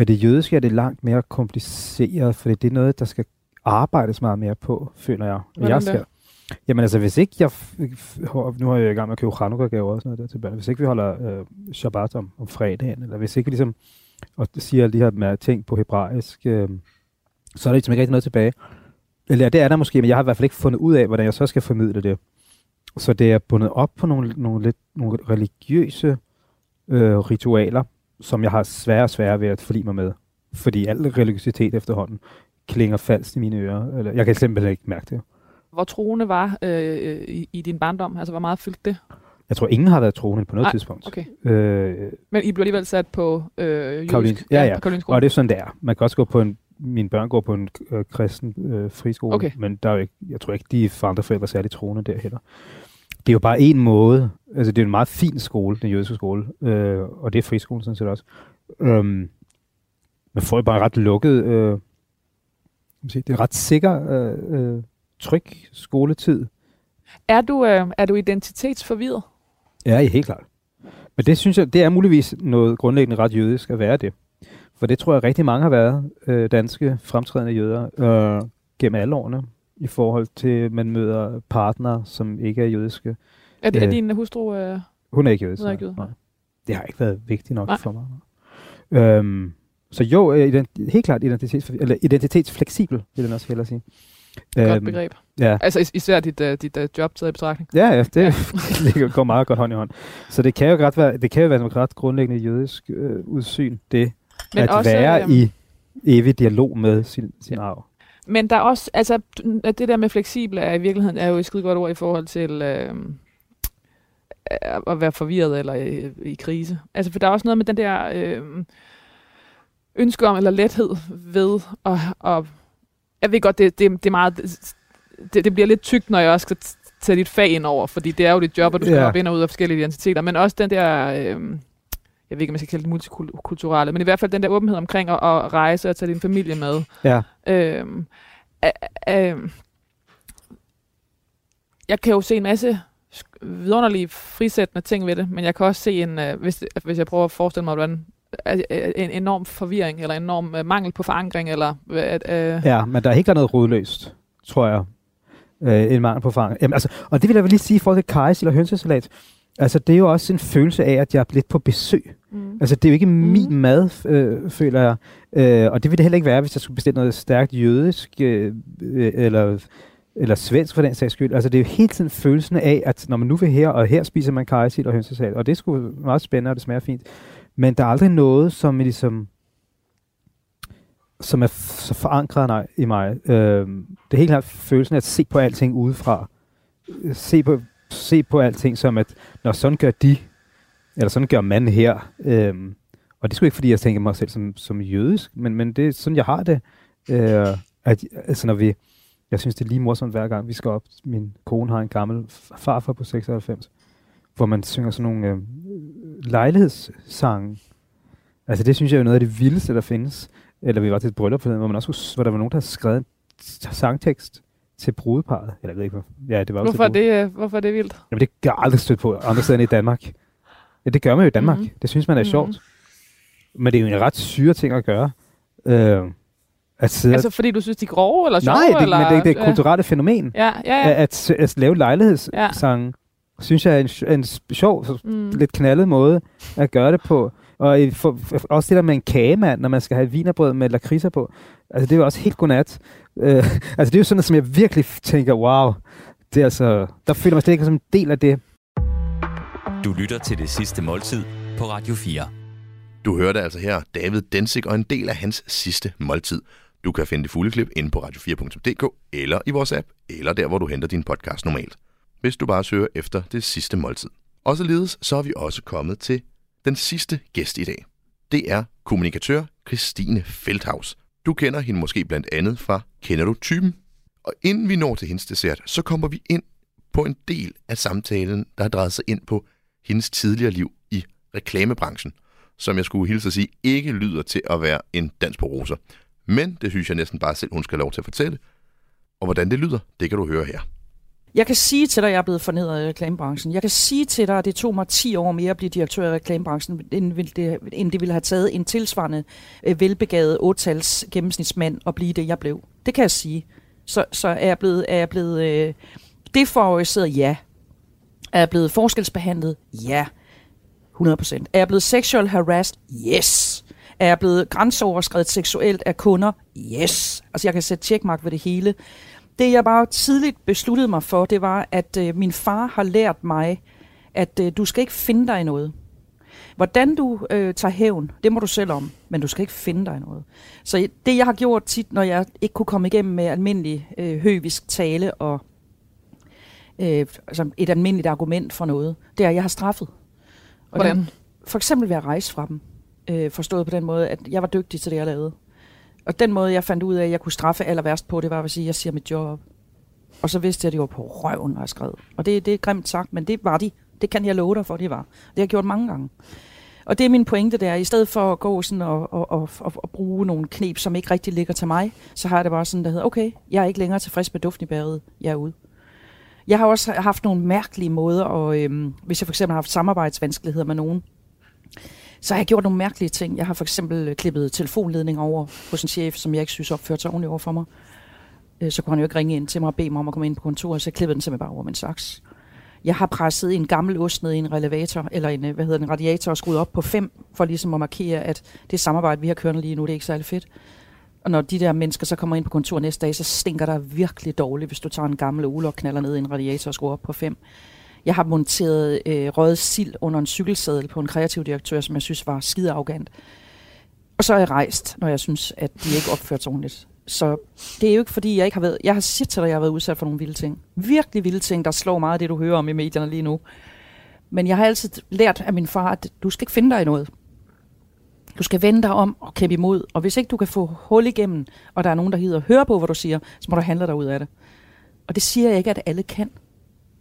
Men det jødiske er det langt mere kompliceret, for det er noget, der skal arbejdes meget mere på, føler jeg. Hvordan jeg det? skal, jamen altså, hvis ikke jeg... Nu er jeg i gang med at købe Chanukka-gaver og sådan noget der til børn. Hvis ikke vi holder øh, Shabbat om, om fredagen, eller hvis ikke vi ligesom og siger alle de her med ting på hebraisk, øh, så er der ligesom ikke rigtig noget tilbage. Eller det er der måske, men jeg har i hvert fald ikke fundet ud af, hvordan jeg så skal formidle det. Så det er bundet op på nogle, nogle, lidt, nogle religiøse øh, ritualer, som jeg har svære og svære ved at forlige mig med. Fordi al religiøsitet efterhånden klinger falsk i mine ører. Eller, jeg kan simpelthen ikke mærke det. Hvor troende var øh, i, i din barndom? Altså, hvor meget fyldte det? Jeg tror, ingen har været troende på noget Nej, tidspunkt. Okay. Øh, Men I blev alligevel sat på øh, jødisk? Karolinsk- ja, ja. Karolinskolen. Og det er sådan, det er. Man kan også gå på en, mine børn går på en øh, kristen øh, friskole, Okay. men der er jo ikke, jeg tror ikke, de for andre forældre er særlig troende der heller. Det er jo bare en måde, altså det er en meget fin skole, den jødiske skole, øh, og det er friskolen sådan set også. Øhm, man får jo bare ret lukket, øh, det er ret sikker, øh, øh, tryg skoletid. Er du, øh, er du identitetsforvirret? Ja, helt klart. Men det synes jeg, det er muligvis noget grundlæggende ret jødisk at være det. For det tror jeg rigtig mange har været, øh, danske fremtrædende jøder, øh, gennem alle årene, i forhold til, at man møder partnere, som ikke er jødiske. Er, det, er Øh. din hustru... Øh, Hun er ikke jødisk. Hun er ikke jøde, nej. Det har ikke været vigtigt nok Nej. for mig. Øhm, så jo, øh, ident- helt klart identitets, eller identitetsfleksibel, vil jeg også hellere sige. Godt Øhm, begreb. Ja, Altså is- især dit, uh, dit uh, job taget i betragtning. ja, ja det ligger- går meget godt hånd i hånd. Så det kan jo ret være, det kan jo være et ret grundlæggende jødisk øh, udsyn, det Men at også, være øhm, i evig dialog med sin, sin arv. Men der er også, altså at det der med fleksible er i virkeligheden er jo et skide godt ord i forhold til øh, at være forvirret eller i, i krise. Altså for der er også noget med den der øh, ønske om, eller lethed ved, og, og jeg ved godt, det, det, det er meget, det, det bliver lidt tykt, når jeg også skal tage dit fag ind over, fordi det er jo dit job, og du skal ja. op ind og ud af forskellige identiteter, men også den der, øh, jeg ved ikke, om jeg skal kalde det multikulturelle, men i hvert fald den der åbenhed omkring at, at rejse og tage din familie med. Ja, Øhm, øh, øh, jeg kan jo se en masse vidunderlige frisættende ting ved det, men jeg kan også se en, øh, hvis, hvis jeg prøver at forestille mig, hvordan øh, øh, en enorm forvirring, eller en enorm øh, mangel på forankring, eller øh, at, øh, ja, men der er helt klart noget rodløst, tror jeg. Øh, en mangel på fang. Jamen, altså, og det vil jeg vel lige sige i forhold til kajs eller hønsesalat. Altså, det er jo også en følelse af, at jeg er lidt på besøg. mm. Altså, det er jo ikke min Mhm. mad, øh, føler jeg. Øh, og det ville det heller ikke være, hvis jeg skulle bestille noget stærkt jødisk, øh, øh, eller, eller svensk for den sags skyld. Altså, det er jo hele tiden følelsen af, at når man nu vil her, og her spiser man kajsild og hønsesal, og det er sgu meget spændende, og det smager fint. Men der er aldrig noget, som ligesom som er så forankret nej, i mig. Øh, det er helt klart følelsen af at se på alting udefra. Øh, Se på, se på alting som, at når sådan gør de, eller sådan gør man her. Øhm, og det er sgu ikke, fordi jeg tænker mig selv som, som jødisk, men, men det er sådan, jeg har det. Øh, at, altså, når vi, jeg synes, det er lige morsomt hver gang, vi skal op. Min kone har en gammel farfar på 96, hvor man synger sådan nogle øh, lejlighedssange. Altså, det synes jeg er noget af det vildeste, der findes. Eller vi var til et bryllup, hvor, man også hvor der var nogen, der havde skrevet en sangtekst til brudeparret. Eller jeg ved ikke, hvor, ja, det var også hvorfor, er det, øh, hvorfor er det vildt? Jamen, det jeg aldrig støtte på andre steder end i Danmark. Ja, det gør man jo i Danmark. Mm-hmm. Det synes man er mm-hmm. sjovt. Men det er jo en ret syre ting at gøre. Øh, at sidde Altså fordi du synes, de er grove, eller sjove? Nej, det, eller, men det, det er et kulturelle fænomen. Ja, ja, Ja. ja. At, at, at lave lejlighedssange, ja. synes jeg er en, en sjov, Mm. lidt knaldet måde at gøre det på. Og i- for, for, også det der med en kagemand, når man skal have vinerbrød med lakridser på. Altså, det er jo også helt godnat. Øh, altså, det er jo sådan noget, som jeg virkelig tænker, wow, det er altså, der føler man slet ikke som en del af det. Du lytter til det sidste måltid på Radio 4. Du hørte altså her David Densig og en del af hans sidste måltid. Du kan finde det fulde klip inde på radio4.dk eller i vores app, eller der, hvor du henter din podcast normalt. Hvis du bare søger efter det sidste måltid. Og således så er vi også kommet til den sidste gæst i dag. Det er kommunikatør Christine Feldhaus. Du kender hende måske blandt andet fra Kender du typen? Og inden vi når til hendes dessert, så kommer vi ind på en del af samtalen, der har drejet sig ind på hendes tidligere liv i reklamebranchen som jeg skulle hilse at sige, ikke lyder til at være en dans på roser. Men det synes jeg næsten bare selv, hun skal have lov til at fortælle. Og hvordan det lyder, det kan du høre her. Jeg kan sige til dig, at jeg er blevet fornedret i reklamebranchen. Jeg kan sige til dig, at det tog mig 10 år mere at blive direktør i reklamebranchen, end, det, end det ville have taget en tilsvarende øh, velbegavet 8-tals gennemsnitsmand at blive det, jeg blev. Det kan jeg sige. Så, så er jeg blevet, er jeg blevet øh, defavoriseret? Ja. Er jeg blevet forskelsbehandlet? Ja. 100%. Er jeg blevet sexual harassed? Yes. Er jeg blevet grænseoverskrevet seksuelt af kunder? Yes. Altså jeg kan sætte checkmark ved det hele. Det jeg bare tidligt besluttede mig for, det var, at øh, min far har lært mig, at øh, du skal ikke finde dig i noget. Hvordan du øh, tager hævn, det må du selv om, men du skal ikke finde dig i noget. Så det jeg har gjort tit, når jeg ikke kunne komme igennem med almindelig øh, høvisk tale og øh, altså et almindeligt argument for noget, det er, at jeg har straffet. Og Hvordan? Den, for eksempel ved at rejse fra dem. Øh, forstået på den måde, at jeg var dygtig til det, jeg lavede. Og den måde, jeg fandt ud af, at jeg kunne straffe aller værst på, det var at sige, at jeg siger mit job op. Og så vidste jeg, at de var på røven, når jeg skrev. Og det, det er grimt sagt, men det var de. Det kan jeg love dig for, det var. Det har jeg gjort mange gange. Og det er min pointe der. I stedet for at gå sådan og, og, og, og, og bruge nogle knep, som ikke rigtig ligger til mig, så har jeg det bare sådan, der hedder, okay, jeg er ikke længere tilfreds med duften i bæret. Jeg er ude. Jeg har også haft nogle mærkelige måder, og øhm, hvis jeg for eksempel har haft samarbejdsvanskeligheder med nogen, så har jeg gjort nogle mærkelige ting. Jeg har for eksempel øh, klippet telefonledning over hos en chef, som jeg ikke synes opførte sig ordentligt over for mig. Øh, så kunne han jo ikke ringe ind til mig og bede mig om at komme ind på kontoret, så jeg klippede den simpelthen bare over med en saks. Jeg har presset en gammel ost ned i en relevator, eller en, øh, hvad hedder den, radiator, og skruet op på 5, for ligesom at markere, at det samarbejde, vi har kørende lige nu, det er ikke særlig fedt. Og når de der mennesker så kommer ind på kontoret næste dag, så stinker der virkelig dårligt, hvis du tager en gammel ule og knaller ned i en radiator og skruer op på fem. Jeg har monteret øh, røget sild under en cykelsædel på en kreativ direktør, som jeg synes var skide arrogant. Og så er jeg rejst, når jeg synes, at de ikke opførte sig ordentligt. Så det er jo ikke fordi, jeg ikke har været... Jeg har set til dig, at jeg har været udsat for nogle vilde ting. Virkelig vilde ting, der slår meget af det, du hører om i medierne lige nu. Men jeg har altid lært af min far, at du skal ikke finde dig i noget. Du skal vende dig om og kæmpe imod. Og hvis ikke du kan få hul igennem, og der er nogen, der hedder høre på, hvad du siger, så må du handle dig ud af det. Og det siger jeg ikke, at alle kan.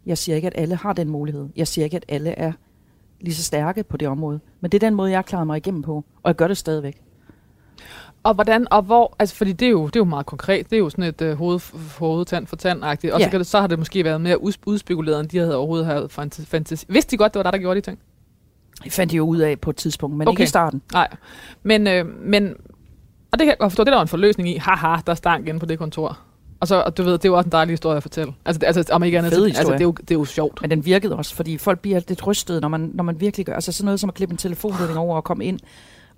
Jeg siger ikke, at alle har den mulighed. Jeg siger ikke, at alle er lige så stærke på det område. Men det er den måde, jeg har klaret mig igennem på. Og jeg gør det stadigvæk. Og hvordan, og hvor, altså fordi det er jo, det er jo meget konkret, det er jo sådan et uh, hoved, hoved, tand for tand-agtigt, og Ja. så, kan det, så har det måske været mere udspekuleret, end de havde overhovedet haft fantasi. Vidste de godt, det var der, der gjorde de ting? Det fandt jeg jo ud af på et tidspunkt, men okay. ikke i starten. Nej, men, øh, men og det kan jeg forstå, det der var en forløsning i, haha, der stank inde på det kontor. Og så, og du ved, det er jo også en dejlig historie at fortælle. Altså, altså om ikke andet, Fed så- altså, det, er jo, det er jo sjovt. Men den virkede også, fordi folk bliver lidt rystet, når man, når man virkelig gør. Altså sådan noget som at klippe en telefonledning over og komme ind,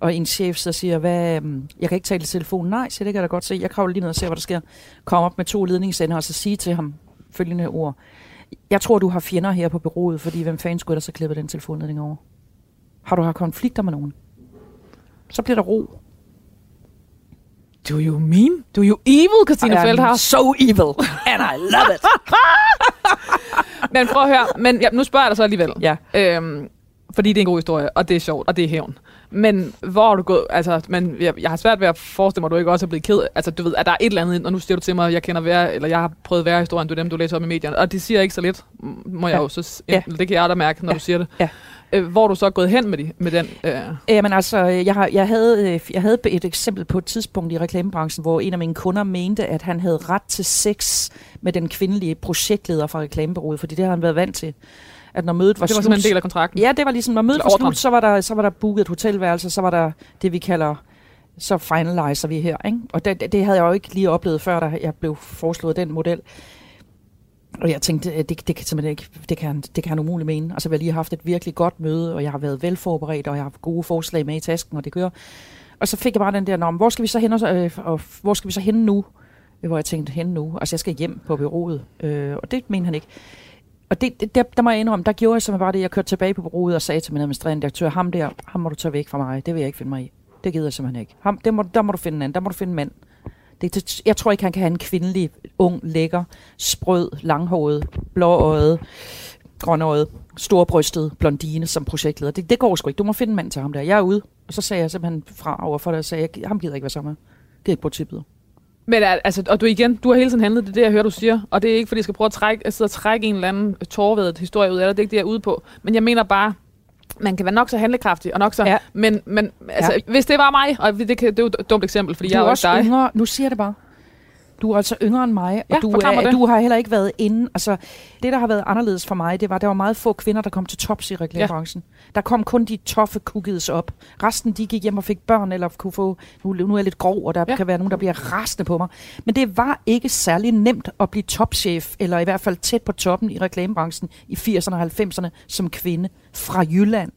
og en chef så siger, hvad, øhm, jeg kan ikke tale i telefonen. Nej, så det kan jeg da godt se. Jeg kravler lige ned og ser, hvad der sker. Kom op med to ledningsender, og så sige til ham følgende ord. Jeg tror, du har fjender her på bureauet, fordi hvem fanden skulle der så klippe den telefonledning over? Har du haft konflikter med nogen? Så bliver der ro. Do you mean? Do you evil, Christina I Feldhaus? so evil, and I love it. Men prøv at høre, men ja, nu spørger jeg dig så alligevel. Ja. Øhm, fordi det er en god historie, og det er sjovt, og det er hævn. Men hvor har du gået, altså, men jeg, jeg har svært ved at forestille mig, at du ikke også er blevet ked Altså, du ved, at der er et eller andet, og nu siger du til mig, at jeg kender værre, eller jeg har prøvet værre historien, du er dem, du læser om i medierne, og det siger ikke så lidt, må jeg Ja. jo så, Ja. det kan jeg da mærke, når Ja. du siger det. Ja. Øh, hvor er du så gået hen med, de, med den? Øh, Jamen altså, jeg, har, jeg, havde, øh, jeg havde et eksempel på et tidspunkt i reklamebranchen, hvor en af mine kunder mente, at han havde ret til sex med den kvindelige projektleder fra reklamebureauet, fordi det har han været vant til. At når mødet var, det var slut, simpelthen en del af kontrakten. Ja, det var ligesom, når mødet Eller var ordren. slut, så var, der, så var der booket et hotelværelse, så var der det, vi kalder, så finaliser vi her. Ikke? Og det, det, det havde jeg jo ikke lige oplevet, før da jeg blev foreslået den model. Og jeg tænkte, at det, det kan simpelthen ikke, det kan, det kan han umuligt mene. Altså, vi har lige haft et virkelig godt møde, og jeg har været velforberedt, og jeg har haft gode forslag med i tasken, og det kører. Og så fik jeg bare den der, Nå, hvor skal vi så hen, og, så, øh, og hvor skal vi så hen nu? Øh, hvor jeg tænkte, hen nu? Altså, jeg skal hjem på byrådet. Øh, og det mener han ikke. Og det, det, der, der må jeg indrømme, der gjorde jeg simpelthen bare det, jeg kørte tilbage på bureauet og sagde til min administrerende direktør, ham der, ham må du tage væk fra mig, det vil jeg ikke finde mig i. Det gider jeg simpelthen ikke. Ham, det må, der må du finde en anden, der må du finde en mand. Det, det, jeg tror ikke, han kan have en kvindelig, ung, lækker, sprød, langhåret, blåøjet, grønøjet, storbrystet blondine som projektleder. Det, det går sgu ikke. Du må finde en mand til ham der. Jeg er ude. Og så sagde jeg simpelthen fra over for det, og sagde, jeg, ham gider ikke være sammen med. Det er ikke på tippet. Men altså, og du igen, du har hele tiden handlet, det er det, jeg hører, du siger. Og det er ikke, fordi jeg skal prøve at trække, at sidde og trække en eller anden tårvedet historie ud af dig. Det er ikke det, jeg er ude på. Men jeg mener bare, man kan være nok så handlekraftig, og nok så... Ja. Men, men altså, hvis det var mig, og det, kan, det er jo et dumt eksempel, fordi du jeg er også dig. yngre. Nu siger det bare. Du er altså yngre end mig, Ja, og du, forklar mig er, det. du har heller ikke været inde. Altså, det, der har været anderledes for mig, det var, at der var meget få kvinder, der kom til tops i reklamebranchen. Ja. Der kom kun de toffe cookies op. Resten, de gik hjem og fik børn, eller kunne få... Nu, nu er jeg lidt grov, og der Ja. ja. kan være nogen, der bliver rasende på mig. Men det var ikke særlig nemt at blive topchef, eller i hvert fald tæt på toppen i reklamebranchen i 80'erne og 90'erne som kvinde fra Jylland.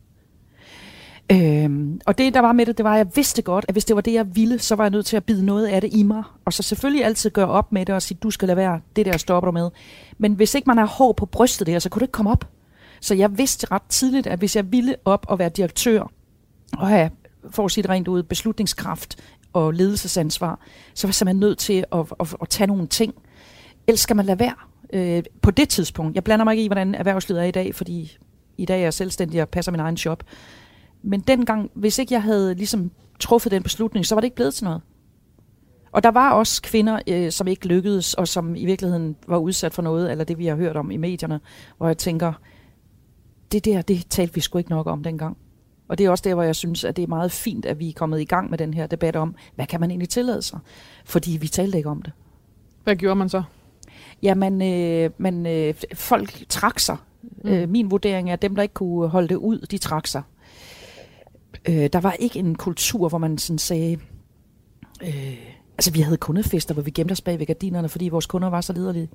Øhm, og det, der var med det, det var, at jeg vidste godt, at hvis det var det, jeg ville, så var jeg nødt til at bide noget af det i mig. Og så selvfølgelig altid gøre op med det og sige, du skal lade være, det der stopper du med. Men hvis ikke man har hår på brystet der, så kunne det ikke komme op. Så jeg vidste ret tidligt, at hvis jeg ville op og være direktør, og have, for at sige det rent ud, beslutningskraft og ledelsesansvar, så var jeg simpelthen nødt til at, at, at tage nogle ting. Ellers skal man lade være. Øh, på det tidspunkt. Jeg blander mig ikke i, hvordan erhvervslivet er i dag, fordi i dag er jeg selvstændig og passer min egen shop. Men dengang, hvis ikke jeg havde ligesom truffet den beslutning, så var det ikke blevet til noget. Og der var også kvinder, øh, som ikke lykkedes, og som i virkeligheden var udsat for noget, eller det vi har hørt om i medierne, hvor jeg tænker, det der, det talte vi sgu ikke nok om dengang. Og det er også der, hvor jeg synes, at det er meget fint, at vi er kommet i gang med den her debat om, hvad kan man egentlig tillade sig? Fordi vi talte ikke om det. Hvad gjorde man så? Jamen, øh, man, øh, folk trak sig. Mm. Øh, min vurdering er, at dem, der ikke kunne holde det ud, de trak sig. Øh, der var ikke en kultur, hvor man sådan sagde... Øh, altså, vi havde kundefester, hvor vi gemte os bag ved gardinerne, fordi vores kunder var så liderlige.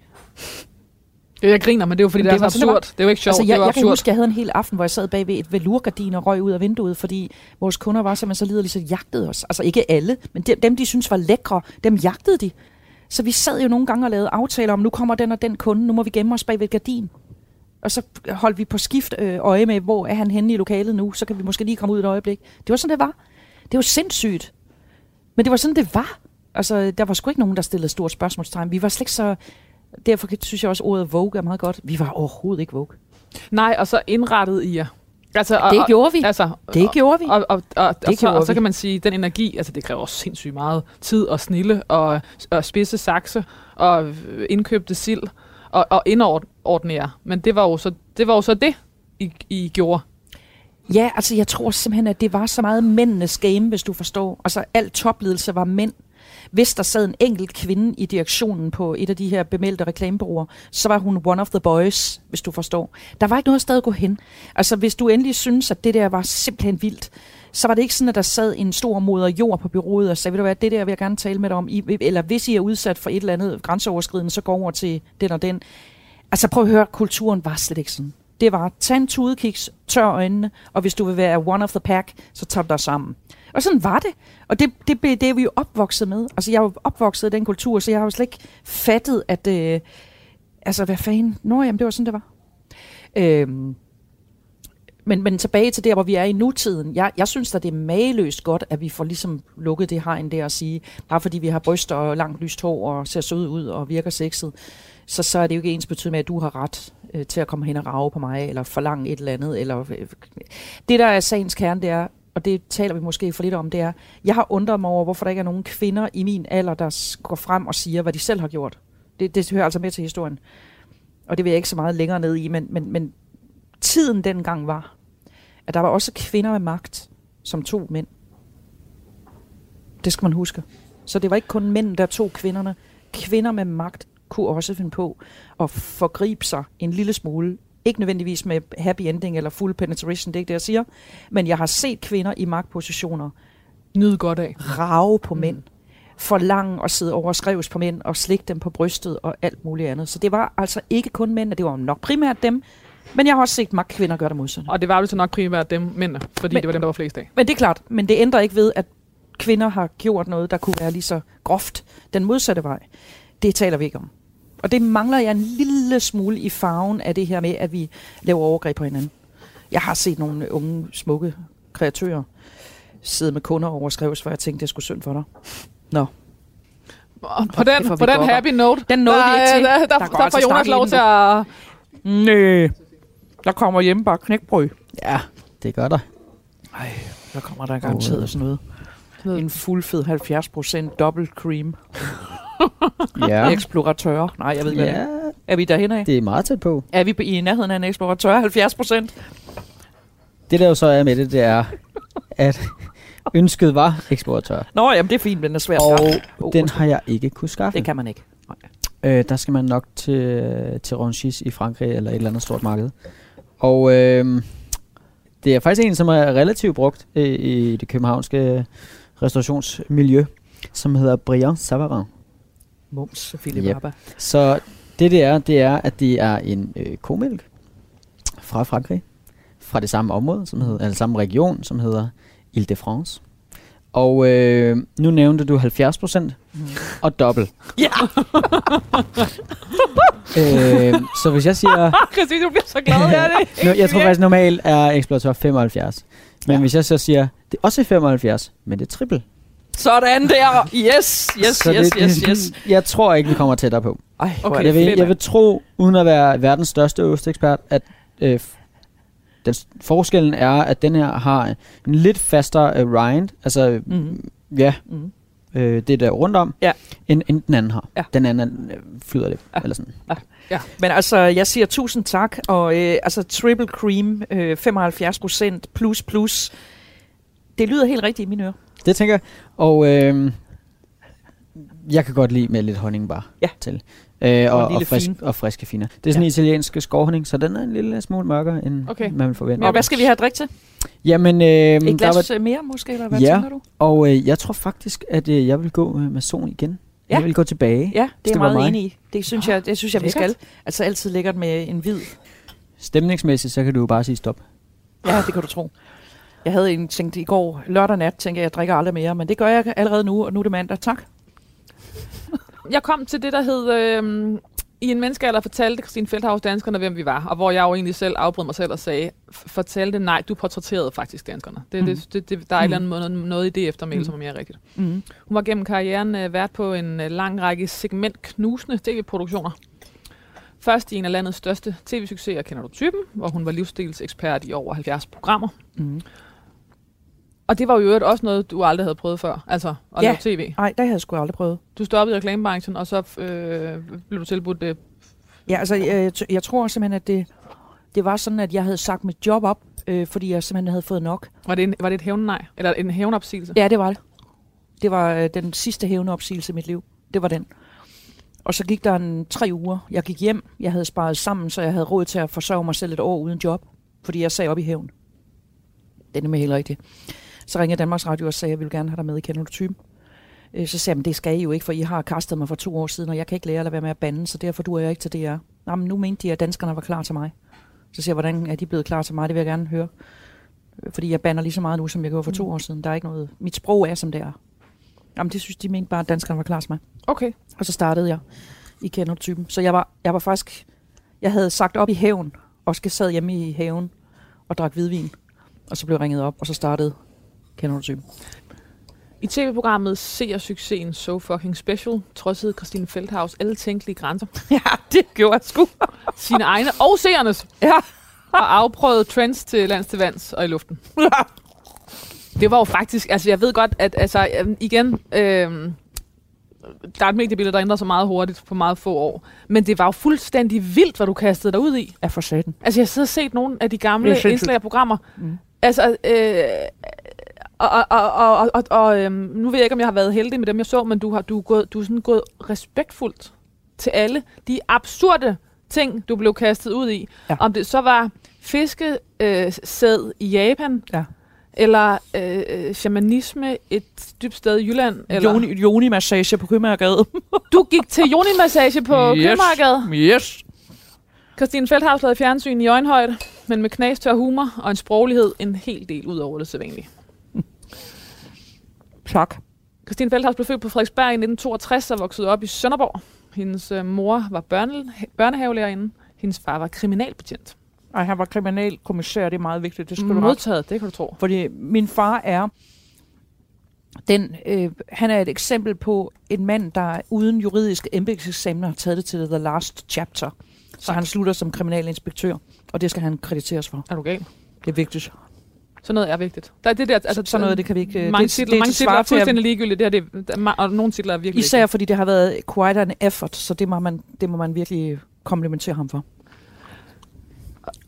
Jeg griner, men det er jo fordi, det, det er så var sådan, det absurd. Det, jo ikke sjovt, Altså, jeg, det jo jeg kan absurd. huske, jeg havde en hel aften, hvor jeg sad bag ved et velurgardin og røg ud af vinduet, fordi vores kunder var simpelthen så liderlige, så jagtede os. Altså ikke alle, men dem, dem, de synes var lækre, dem jagtede de. Så vi sad jo nogle gange og lavede aftaler om, nu kommer den og den kunde, nu må vi gemme os bag ved et gardin. Og så holdt vi på skift øh, øje med, hvor er han henne i lokalet nu, så kan vi måske lige komme ud et øjeblik. Det var sådan, det var. Det var sindssygt. Men det var sådan, det var. Altså, der var sgu ikke nogen, der stillede stort spørgsmålstegn. Vi var slet ikke så... Derfor synes jeg også, ordet Vogue er meget godt. Vi var overhovedet ikke Vogue. Nej, og så indrettet i jer. Altså, og, Det gjorde vi. Altså, Det og, gjorde vi. Og, og, og, og, Det så, gjorde og så kan man sige, den energi, altså det kræver også sindssygt meget tid og snille og, og spidse sakse og indkøbte sild og, og indordnere. Men det var jo så det, var jo så det I, I gjorde. Ja, altså jeg tror simpelthen, at det var så meget mændenes game, hvis du forstår. Altså al topledelse var mænd. Hvis der sad en enkelt kvinde i direktionen på et af de her bemeldte reklamebureauer, så var hun one of the boys, hvis du forstår. Der var ikke noget sted at gå hen. Altså hvis du endelig synes, at det der var simpelthen vildt, så var det ikke sådan, at der sad en stor moder jord på byrådet og sagde, ved du hvad, det der vil jeg gerne tale med dig om. I, eller hvis I er udsat for et eller andet grænseoverskridende, så gå over til den og den. Altså prøv at høre, kulturen var slet ikke sådan. Det var, tag en tudekiks, tør øjnene, og hvis du vil være one of the pack, så tager du dig sammen. Og sådan var det. Og det, det, det, det er vi jo opvokset med. Altså jeg er jo opvokset i den kultur, så jeg har jo slet ikke fattet, at... Øh, altså hvad fanden? Nå jamen, det var sådan, det var. Øhm, men, men tilbage til der, hvor vi er i nutiden. Jeg, jeg synes da, det er mageløst godt, at vi får ligesom lukket det hegn der og sige, bare fordi vi har bryster og langt lyst hår og ser søde ud og virker sexet, så, så er det jo ikke ens betydning med, at du har ret øh, til at komme hen og rave på mig, eller forlange et eller andet. Eller, øh, det, der er sagens kerne, det er, og det taler vi måske for lidt om, det er, jeg har undret mig over, hvorfor der ikke er nogen kvinder i min alder, der går frem og siger, hvad de selv har gjort. Det, det hører altså med til historien. Og det vil jeg ikke så meget længere ned i, men, men, men tiden dengang var, at der var også kvinder med magt, som tog mænd. Det skal man huske. Så det var ikke kun mænd, der tog kvinderne. Kvinder med magt kunne også finde på at forgribe sig en lille smule. Ikke nødvendigvis med happy ending eller full penetration, det er ikke det, jeg siger. Men jeg har set kvinder i magtpositioner Nyde godt af. rave på mænd. Forlange at sidde over og skrives på mænd og slikke dem på brystet og alt muligt andet. Så det var altså ikke kun mænd, det var nok primært dem. Men jeg har også set magtkvinder gøre det modsatte. Og det var jo så nok primært dem mændene, fordi Men- det var dem, der var flest af. Men det er klart, men det ændrer ikke ved, at kvinder har gjort noget, der kunne være lige så groft den modsatte vej. Det taler vi ikke om. Og det mangler jeg en lille smule i farven af det her med, at vi laver overgreb på hinanden. Jeg har set nogle unge, smukke kreatører sidde med kunder over skrevs, hvor jeg tænkte, det skulle synd for dig. Nå, Og på Og den, på den happy note, Den nåede der, vi ikke til. Der, der, Der der, der altså får Jonas lov til at... Næ, der kommer hjemme bare knækbrød. Ja, det gør der. Ej, der kommer der garanteret sådan noget. En fuldfed 70% double cream. Ja. Eksploratør. Nej, jeg ved ikke, ja, er. Er vi derhen af? det er meget tæt på. Er vi i nærheden af en eksploratør? 70 procent? Det der jo så er med det, det er, at ønsket var eksploratør. Nå, jamen det er fint, men den er svært. Og Oh, den har jeg ikke kunne skaffe. Det kan man ikke. Øh, der skal man nok til, til Rungis i Frankrig eller et eller andet stort marked. Og øh, det er faktisk en, som er relativt brugt øh, i det københavnske restaurationsmiljø, som hedder Briand Savarin. Mums, Philip Yep. Abba. Så det det er, det er, at det er en øh, komælk fra Frankrig, fra det samme område, som hedder, eller samme region, som hedder Ile-de-France. Og øh, nu nævnte du 70% mm. og dobbelt. Ja. øh, så hvis jeg siger... Christine, du bliver så glad af det. Nu, jeg tror faktisk normalt er eksploratør 75. Men Ja. hvis jeg så siger, det er også 75, men det er triple. Sådan der. Yes, yes, så yes, det, yes, yes. Jeg tror ikke, vi kommer tættere på. Ej, Okay, jeg, vil, fedt, jeg vil tro, uden at være verdens største ostekspert, at øh, den forskellen er, at den her har en lidt fastere øh, rind, altså Mhm. ja, Mhm. øh, det der rundt om, Ja. end, end den anden har. Ja. Den anden øh, flyder lidt, Ja. eller sådan. Men altså, jeg siger tusind tak, og øh, altså triple cream, øh, 75 procent plus plus. Det lyder helt rigtigt i mine ører. Det tænker jeg. Og øh, jeg kan godt lide med lidt honning bare Ja. til. Øh, og, og, frisk, fin. og friske finer. Det er sådan en italiensk skovhonning, så den er en lille smule mørkere, end Okay. man vil forvente. Og hvad skal vi have at drikke til? Jamen, øh, Et der glas var, var... mere måske, eller hvad Ja. tænker du? og øh, jeg tror faktisk, at øh, jeg vil gå øh, med son igen. Ja. Jeg vil gå tilbage. Ja, det er jeg meget enig i. Det synes jeg, det synes jeg vi skal. Altså altid lækkert med en hvid. Stemningsmæssigt, så kan du jo bare sige stop. Ja, det kan du tro. Jeg havde en tænkt i går, lørdag nat, tænkte jeg, jeg drikker aldrig mere, men det gør jeg allerede nu, og nu er det mandag. Tak. Jeg kom til det, der hed... Øh, I en menneskealder fortalte Christine Feldhaus danskerne, hvem vi var, og hvor jeg jo egentlig selv afbrød mig selv og sagde, "F- fortalte nej, du portrætterede faktisk danskerne. Det, Mm. det, det, det, der er mm. et eller andet måde, noget i det eftermæl, Mm. som er mere rigtigt. Mm. Hun var gennem karrieren øh, vært på en øh, lang række segmentknusende tv-produktioner. Først i en af landets største tv-succeser, kender du typen, hvor hun var livsstilsekspert i over 70 programmer. Mm. Og det var jo øvrigt også noget, du aldrig havde prøvet før, altså at Ja. lave tv. Nej, det havde jeg sgu aldrig prøvet. Du stoppede i reklamebranchen, og så øh, blev du tilbudt det. Ja, altså, jeg, jeg tror simpelthen, at det, det var sådan, at jeg havde sagt mit job op, øh, fordi jeg simpelthen havde fået nok. Var det en, var det et hævn nej? Eller en hævnopsigelse? Ja, det var det. Det var øh, den sidste hævneopsigelse i mit liv. Det var den. Og så gik der en tre uger. Jeg gik hjem. Jeg havde sparet sammen, så jeg havde råd til at forsørge mig selv et år uden job. Fordi jeg sagde op i hævn. Det er nemlig helt rigtigt. Så ringede Danmarks Radio og sagde, jeg ville gerne have dig med i Kender du typen? Øh, Så sagde jeg, men det skal I jo ikke, for I har kastet mig for to år siden, og jeg kan ikke lære at lade være med at bande, så derfor duer jeg ikke til DR. Jamen, nu mente de, at danskerne var klar til mig. Så siger jeg, hvordan er de blevet klar til mig? Det vil jeg gerne høre. Øh, Fordi jeg bander lige så meget nu, som jeg gjorde for to år siden. Der er ikke noget... Mit sprog er, som det er. Jamen, det synes de mente bare, at danskerne var klar til mig. Okay. Og så startede jeg i Kender du typen. Så jeg var, jeg var faktisk... Jeg havde sagt op i haven, og skal sad hjemme i haven og drak hvidvin. Og så blev jeg ringet op, og så startede Kender du typen. I tv-programmet Ser succesen So Fucking Special trodsede Christine Feldhaus alle tænkelige grænser. Ja, det gjorde jeg sgu. Sine egne og seernes. Ja. Og afprøvede trends til lands til vands og i luften. Det var jo faktisk, altså jeg ved godt, at altså, øhm, igen, øh, der er et mediebillede, der ændrer sig meget hurtigt på meget få år. Men det var jo fuldstændig vildt, hvad du kastede dig ud i. Ja, for satan. Altså jeg har siddet og set nogle af de gamle indslag af programmer. Mm. Altså, øh, og, og, og, og, og, og øhm, nu ved jeg ikke, om jeg har været heldig med dem, jeg så, men du har du er gået, du er sådan gået respektfuldt til alle de absurde ting, du blev kastet ud i. Ja. Om det så var fiskesæd øh, i Japan, Ja. eller øh, øh, shamanisme et dybt sted i Jylland, eller Joni, Joni-massage på Købmagergade. du gik til Joni-massage på yes. Købmarkedet. Yes. Christine Feldhaus lavede fjernsyn i øjenhøjde, men med knastør humor og en sproglighed en hel del ud over det sædvanlige. Tak. Christine Feldhaus blev født på Frederiksberg i 1962 og voksede op i Sønderborg. Hendes øh, mor var børne, børnehavelærerinde. Hendes far var kriminalbetjent. Ej, han var kriminalkommissær, det er meget vigtigt. Det skal du nok. Modtaget, det kan du tro. Fordi min far er den, øh, han er et eksempel på en mand, der uden juridisk embedseksamen har taget det til the last chapter. Så han slutter som kriminalinspektør, og det skal han krediteres for. Er du gal? Det er vigtigt. Så noget er vigtigt. Der er det der, altså, Sådan noget, det kan vi ikke... mange det, titler, det, mange titler er fuldstændig ligegyldigt. Det her, det, der, og nogle titler er virkelig Især fordi det har været quite an effort, så det må man, det må man virkelig komplimentere ham for.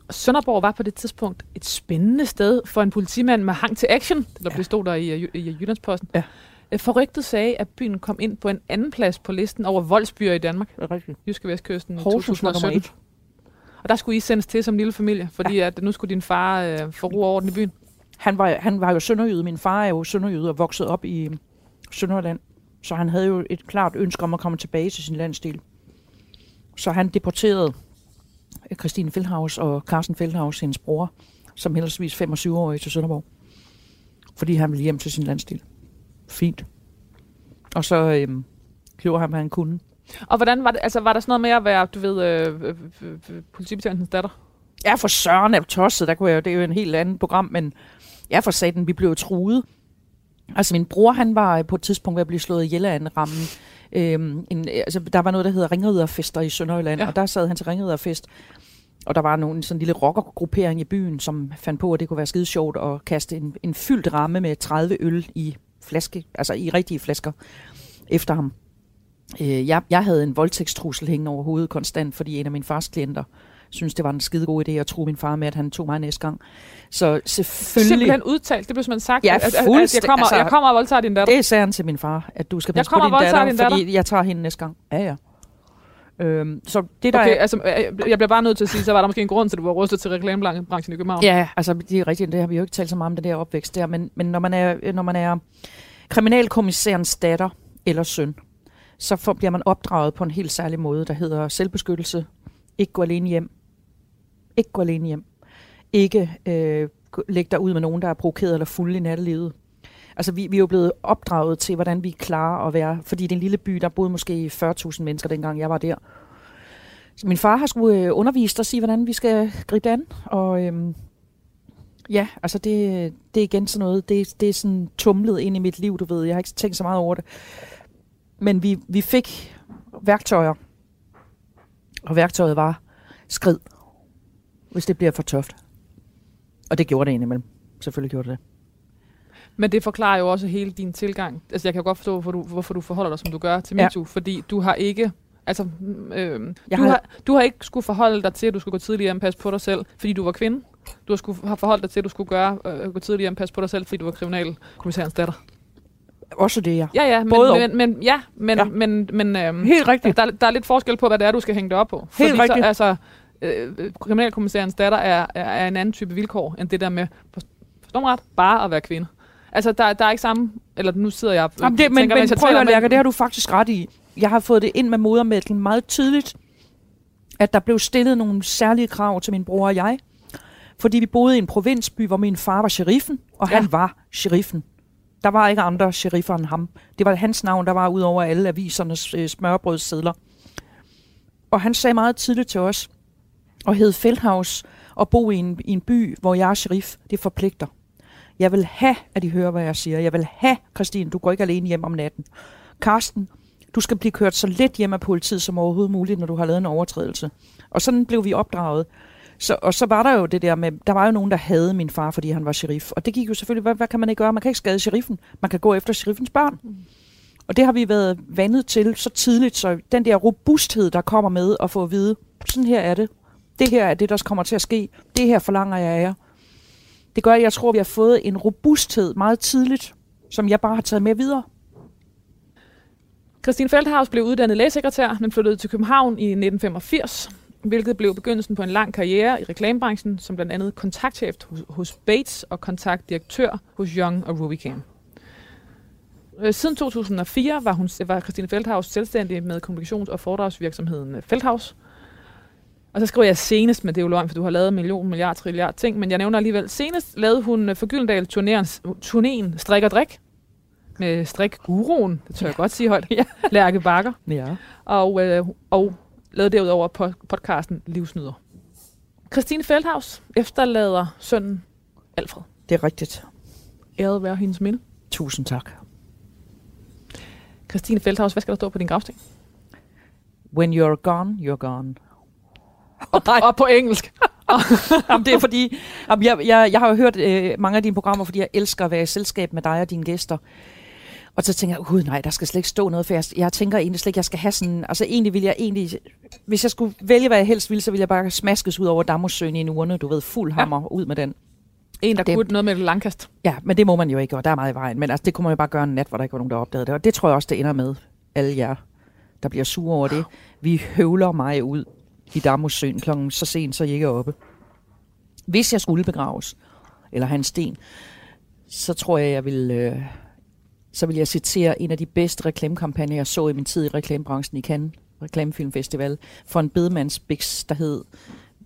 Sønderborg var på det tidspunkt et spændende sted for en politimand med hang til action, der Ja. bestod der i, i, i Jyllandsposten. Ja. Øh, Forrygtet sagde, at byen kom ind på en anden plads på listen over voldsbyer i Danmark. Det er rigtigt. Jyske Vestkysten Horsens var nummer 2017. et. Og der skulle I sendes til som lille familie, fordi ja. at nu skulle din far øh, få ro og orden i byen. Han var, han var jo sønderjyde. Min far er jo sønderjyde og vokset op i Sønderland. Så han havde jo et klart ønske om at komme tilbage til sin landsdel. Så han deporterede øh, Christine Feldhaus og Carsten Feldhaus, hendes bror, som heldigvis 25-årig til Sønderborg. Fordi han ville hjem til sin landsdel. Fint. Og så øhm, gjorde han, hvad han kunne. Og hvordan var det, altså var der sådan noget med at være, du ved, øh, øh, øh, øh, politibetjentens datter? Ja, for søren er tosset. Der kunne jeg, jo- det er jo en helt anden program, men ja, for satan, vi blev jo truet. Altså min bror, han var på et tidspunkt ved at blive slået ihjel af en ramme. Øhm, en, altså, der var noget, der hedder ringriderfester i Sønderjylland, ja. Og der sad han til ringriderfest. Og der var nogen, sådan en lille rockergruppering i byen, som fandt på, at det kunne være skide sjovt at kaste en, en fyldt ramme med 30 øl i flaske, altså i rigtige flasker, efter ham. Øh, jeg, jeg havde en voldtægtstrussel hængende over hovedet konstant, fordi en af min fars klienter synes, det var en skide god idé at tro min far med, at han tog mig næste gang. Så selvfølgelig... Simpelthen udtalt, det blev simpelthen sagt. Ja, at, at, at, jeg, fuldstændig. kommer, Altså, jeg kommer og voldtager din datter. Det sagde han til min far, at du skal passe på din datter, din fordi jeg tager hende næste gang. Ja, ja. Øhm, så det der Okay, er, altså, jeg bliver bare nødt til at sige, så var der måske en grund til, at du var rustet til reklamebranchen i København. Ja, altså det er rigtigt, det har vi jo ikke talt så meget om, den der opvækst der, men, men når, man er, når man er kriminalkommissærens datter eller søn, så får, bliver man opdraget på en helt særlig måde, der hedder selvbeskyttelse. Ikke gå alene hjem. Ikke gå alene hjem. Ikke øh, lægge dig ud med nogen, der er provokeret eller fuld i nattelivet. Altså, vi, vi er jo blevet opdraget til, hvordan vi klarer at være... Fordi det er en lille by, der boede måske 40.000 mennesker, dengang jeg var der. Så min far har skulle øh, undervise os i, hvordan vi skal gribe det an. Og øhm, ja, altså det, det er igen sådan noget, det, det er sådan tumlet ind i mit liv, du ved. Jeg har ikke tænkt så meget over det. Men vi, vi fik værktøjer, og værktøjet var skrid, hvis det bliver for tøft. Og det gjorde det indimellem. Selvfølgelig gjorde det det. Men det forklarer jo også hele din tilgang. Altså, jeg kan jo godt forstå, hvorfor du, hvorfor du forholder dig, som du gør til Ja. MeToo, fordi du har ikke... Altså, øh, Jeg du, har- har, du har ikke skulle forholde dig til, at du skulle gå tidligere og passe på dig selv, fordi du var kvinde. Du har, skulle, har forholdt dig til, at du skulle gøre, øh, gå tidligere og passe på dig selv, fordi du var kriminalkommissærens datter. Også det, ja. Ja, ja, men, Både men, men, ja, men, Ja. ja. men, men øhm, Helt rigtigt. der, der er lidt forskel på, hvad det er, du skal hænge det op på. Helt Fordi rigtigt. Så, altså, øh, kriminalkommissærens datter er, er, er en anden type vilkår, end det der med, forstår mig ret, bare at være kvinde. Altså, der, der er ikke samme, eller nu sidder jeg Jamen det, men, tænker, men jeg prøv at men- lærke, det har du faktisk ret i. Jeg har fået det ind med modermælken meget tydeligt, at der blev stillet nogle særlige krav til min bror og jeg. Fordi vi boede i en provinsby, hvor min far var sheriffen, og. Ja. han var sheriffen. Der var ikke andre sheriffer end ham. Det var hans navn, der var ud over alle avisernes øh, smørbrødssedler. Og han sagde meget tidligt til os, og hed Feldhaus, og bo i en, i en by, hvor jeg er sheriff, det forpligter. Jeg vil have, at de hører, hvad jeg siger. Jeg vil have, Christine, du går ikke alene hjem om natten. Karsten, du skal blive kørt så let hjem af politiet som overhovedet muligt, når du har lavet en overtrædelse. Og sådan blev vi opdraget. Så, og så var der jo det der med, der var jo nogen, der havde min far, fordi han var sheriff. Og det gik jo selvfølgelig, hvad, hvad kan man ikke gøre? Man kan ikke skade sheriffen. Man kan gå efter sheriffens børn. Og det har vi været vandet til så tidligt, så den der robusthed, der kommer med at få at vide, sådan her er det. Det her er det, der kommer til at ske. Det her forlanger jeg af jer. Det gør, at jeg tror, vi har fået en robusthed meget tidligt, som jeg bare har taget med videre. Christine Feldhaus blev uddannet lægesekretær, men flyttede til København i 1985, hvilket blev begyndelsen på en lang karriere i reklamebranchen, som blandt andet kontaktchef hos, Bates og kontaktdirektør hos Young og Rubicam. Øh, siden 2004 var, hun, var Christine Feldhaus selvstændig med kommunikations- og foredragsvirksomheden Feldhaus. Og så skriver jeg senest, men det er jo løgn, for du har lavet en million, milliard, trilliard ting, men jeg nævner alligevel, senest lavede hun øh, for Gyldendal turnéen Strik og Drik, med strik-guruen, det tør jeg godt sige højt, Ja. Lærke Bakker, Ja. og, øh, og lavede derudover po- podcasten Livsnyder. Christine Feldhaus efterlader sønnen Alfred. Det er rigtigt. Æret være hendes minde. Tusind tak. Christine Feldhaus, hvad skal der stå på din gravsten? When you're gone, you're gone. Og, og på engelsk. Jamen, det er fordi, jamen, jeg, jeg, jeg har jo hørt øh, mange af dine programmer, fordi jeg elsker at være i selskab med dig og dine gæster. Og så tænker jeg, gud nej, der skal slet ikke stå noget, for jeg, jeg tænker egentlig slet ikke, jeg skal have sådan, altså egentlig vil jeg egentlig, hvis jeg skulle vælge, hvad jeg helst ville, så ville jeg bare smaskes ud over Damhussøen i en urne, du ved, fuld hammer ja. ud med den. En, der Det- kunne noget med et langkast. Ja, men det må man jo ikke, og der er meget i vejen. Men altså, det kunne man jo bare gøre en nat, hvor der ikke var nogen, der opdagede det. Og det tror jeg også, det ender med alle jer, der bliver sure over det. Vi høvler mig ud i Damhussøen klokken så sent, så jeg ikke er oppe. Hvis jeg skulle begraves, eller hans sten, så tror jeg, jeg vil, øh, så vil jeg citere en af de bedste reklamekampagner, jeg så i min tid i reklamebranchen i Cannes Reklamefilmfestival, for en bedemandsbiks, der hed,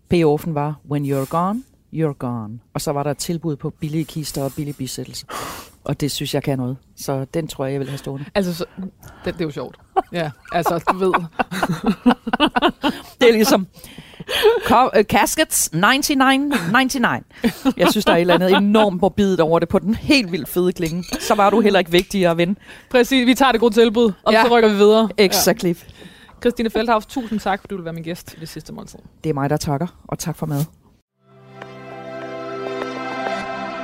payoffen var, When you're gone, you're gone. Og så var der et tilbud på billige kister og billige bisættelse. Og det synes jeg kan noget. Så den tror jeg, jeg vil have stående. Altså, så, det, det er jo sjovt. Ja, altså, du ved. Det er ligesom co- uh, caskets 99,99. Jeg synes, der er et eller andet enormt morbidt over det på den helt vildt fede klinge. Så var du heller ikke vigtigere ven. Præcis, vi tager det gode tilbud, og Ja. så rykker vi videre. Exactly. Ja. Christine Feldhaus, tusind tak, fordi du vil være min gæst i det sidste måltid. Det er mig, der takker. Og tak for mad.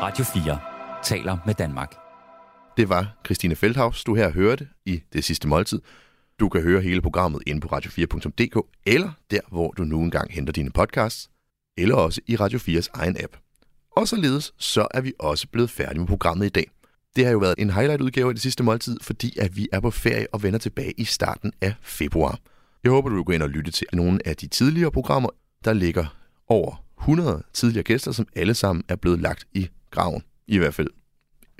Radio 4 taler med Danmark. Det var Christine Feldhaus, du her hørte i Det Sidste Måltid. Du kan høre hele programmet inde på radio4.dk, eller der, hvor du nu engang henter dine podcasts, eller også i Radio 4's egen app. Og således så er vi også blevet færdige med programmet i dag. Det har jo været en highlight-udgave af Det Sidste Måltid, fordi at vi er på ferie og vender tilbage i starten af februar. Jeg håber, du vil gå ind og lytte til nogle af de tidligere programmer. Der ligger over 100 tidligere gæster, som alle sammen er blevet lagt i graven. I hvert fald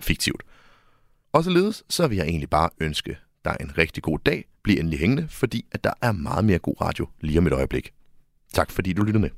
fiktivt. Og således så vil jeg egentlig bare ønske dig en rigtig god dag. Bliv endelig hængende, fordi at der er meget mere god radio lige om et øjeblik. Tak fordi du lyttede med.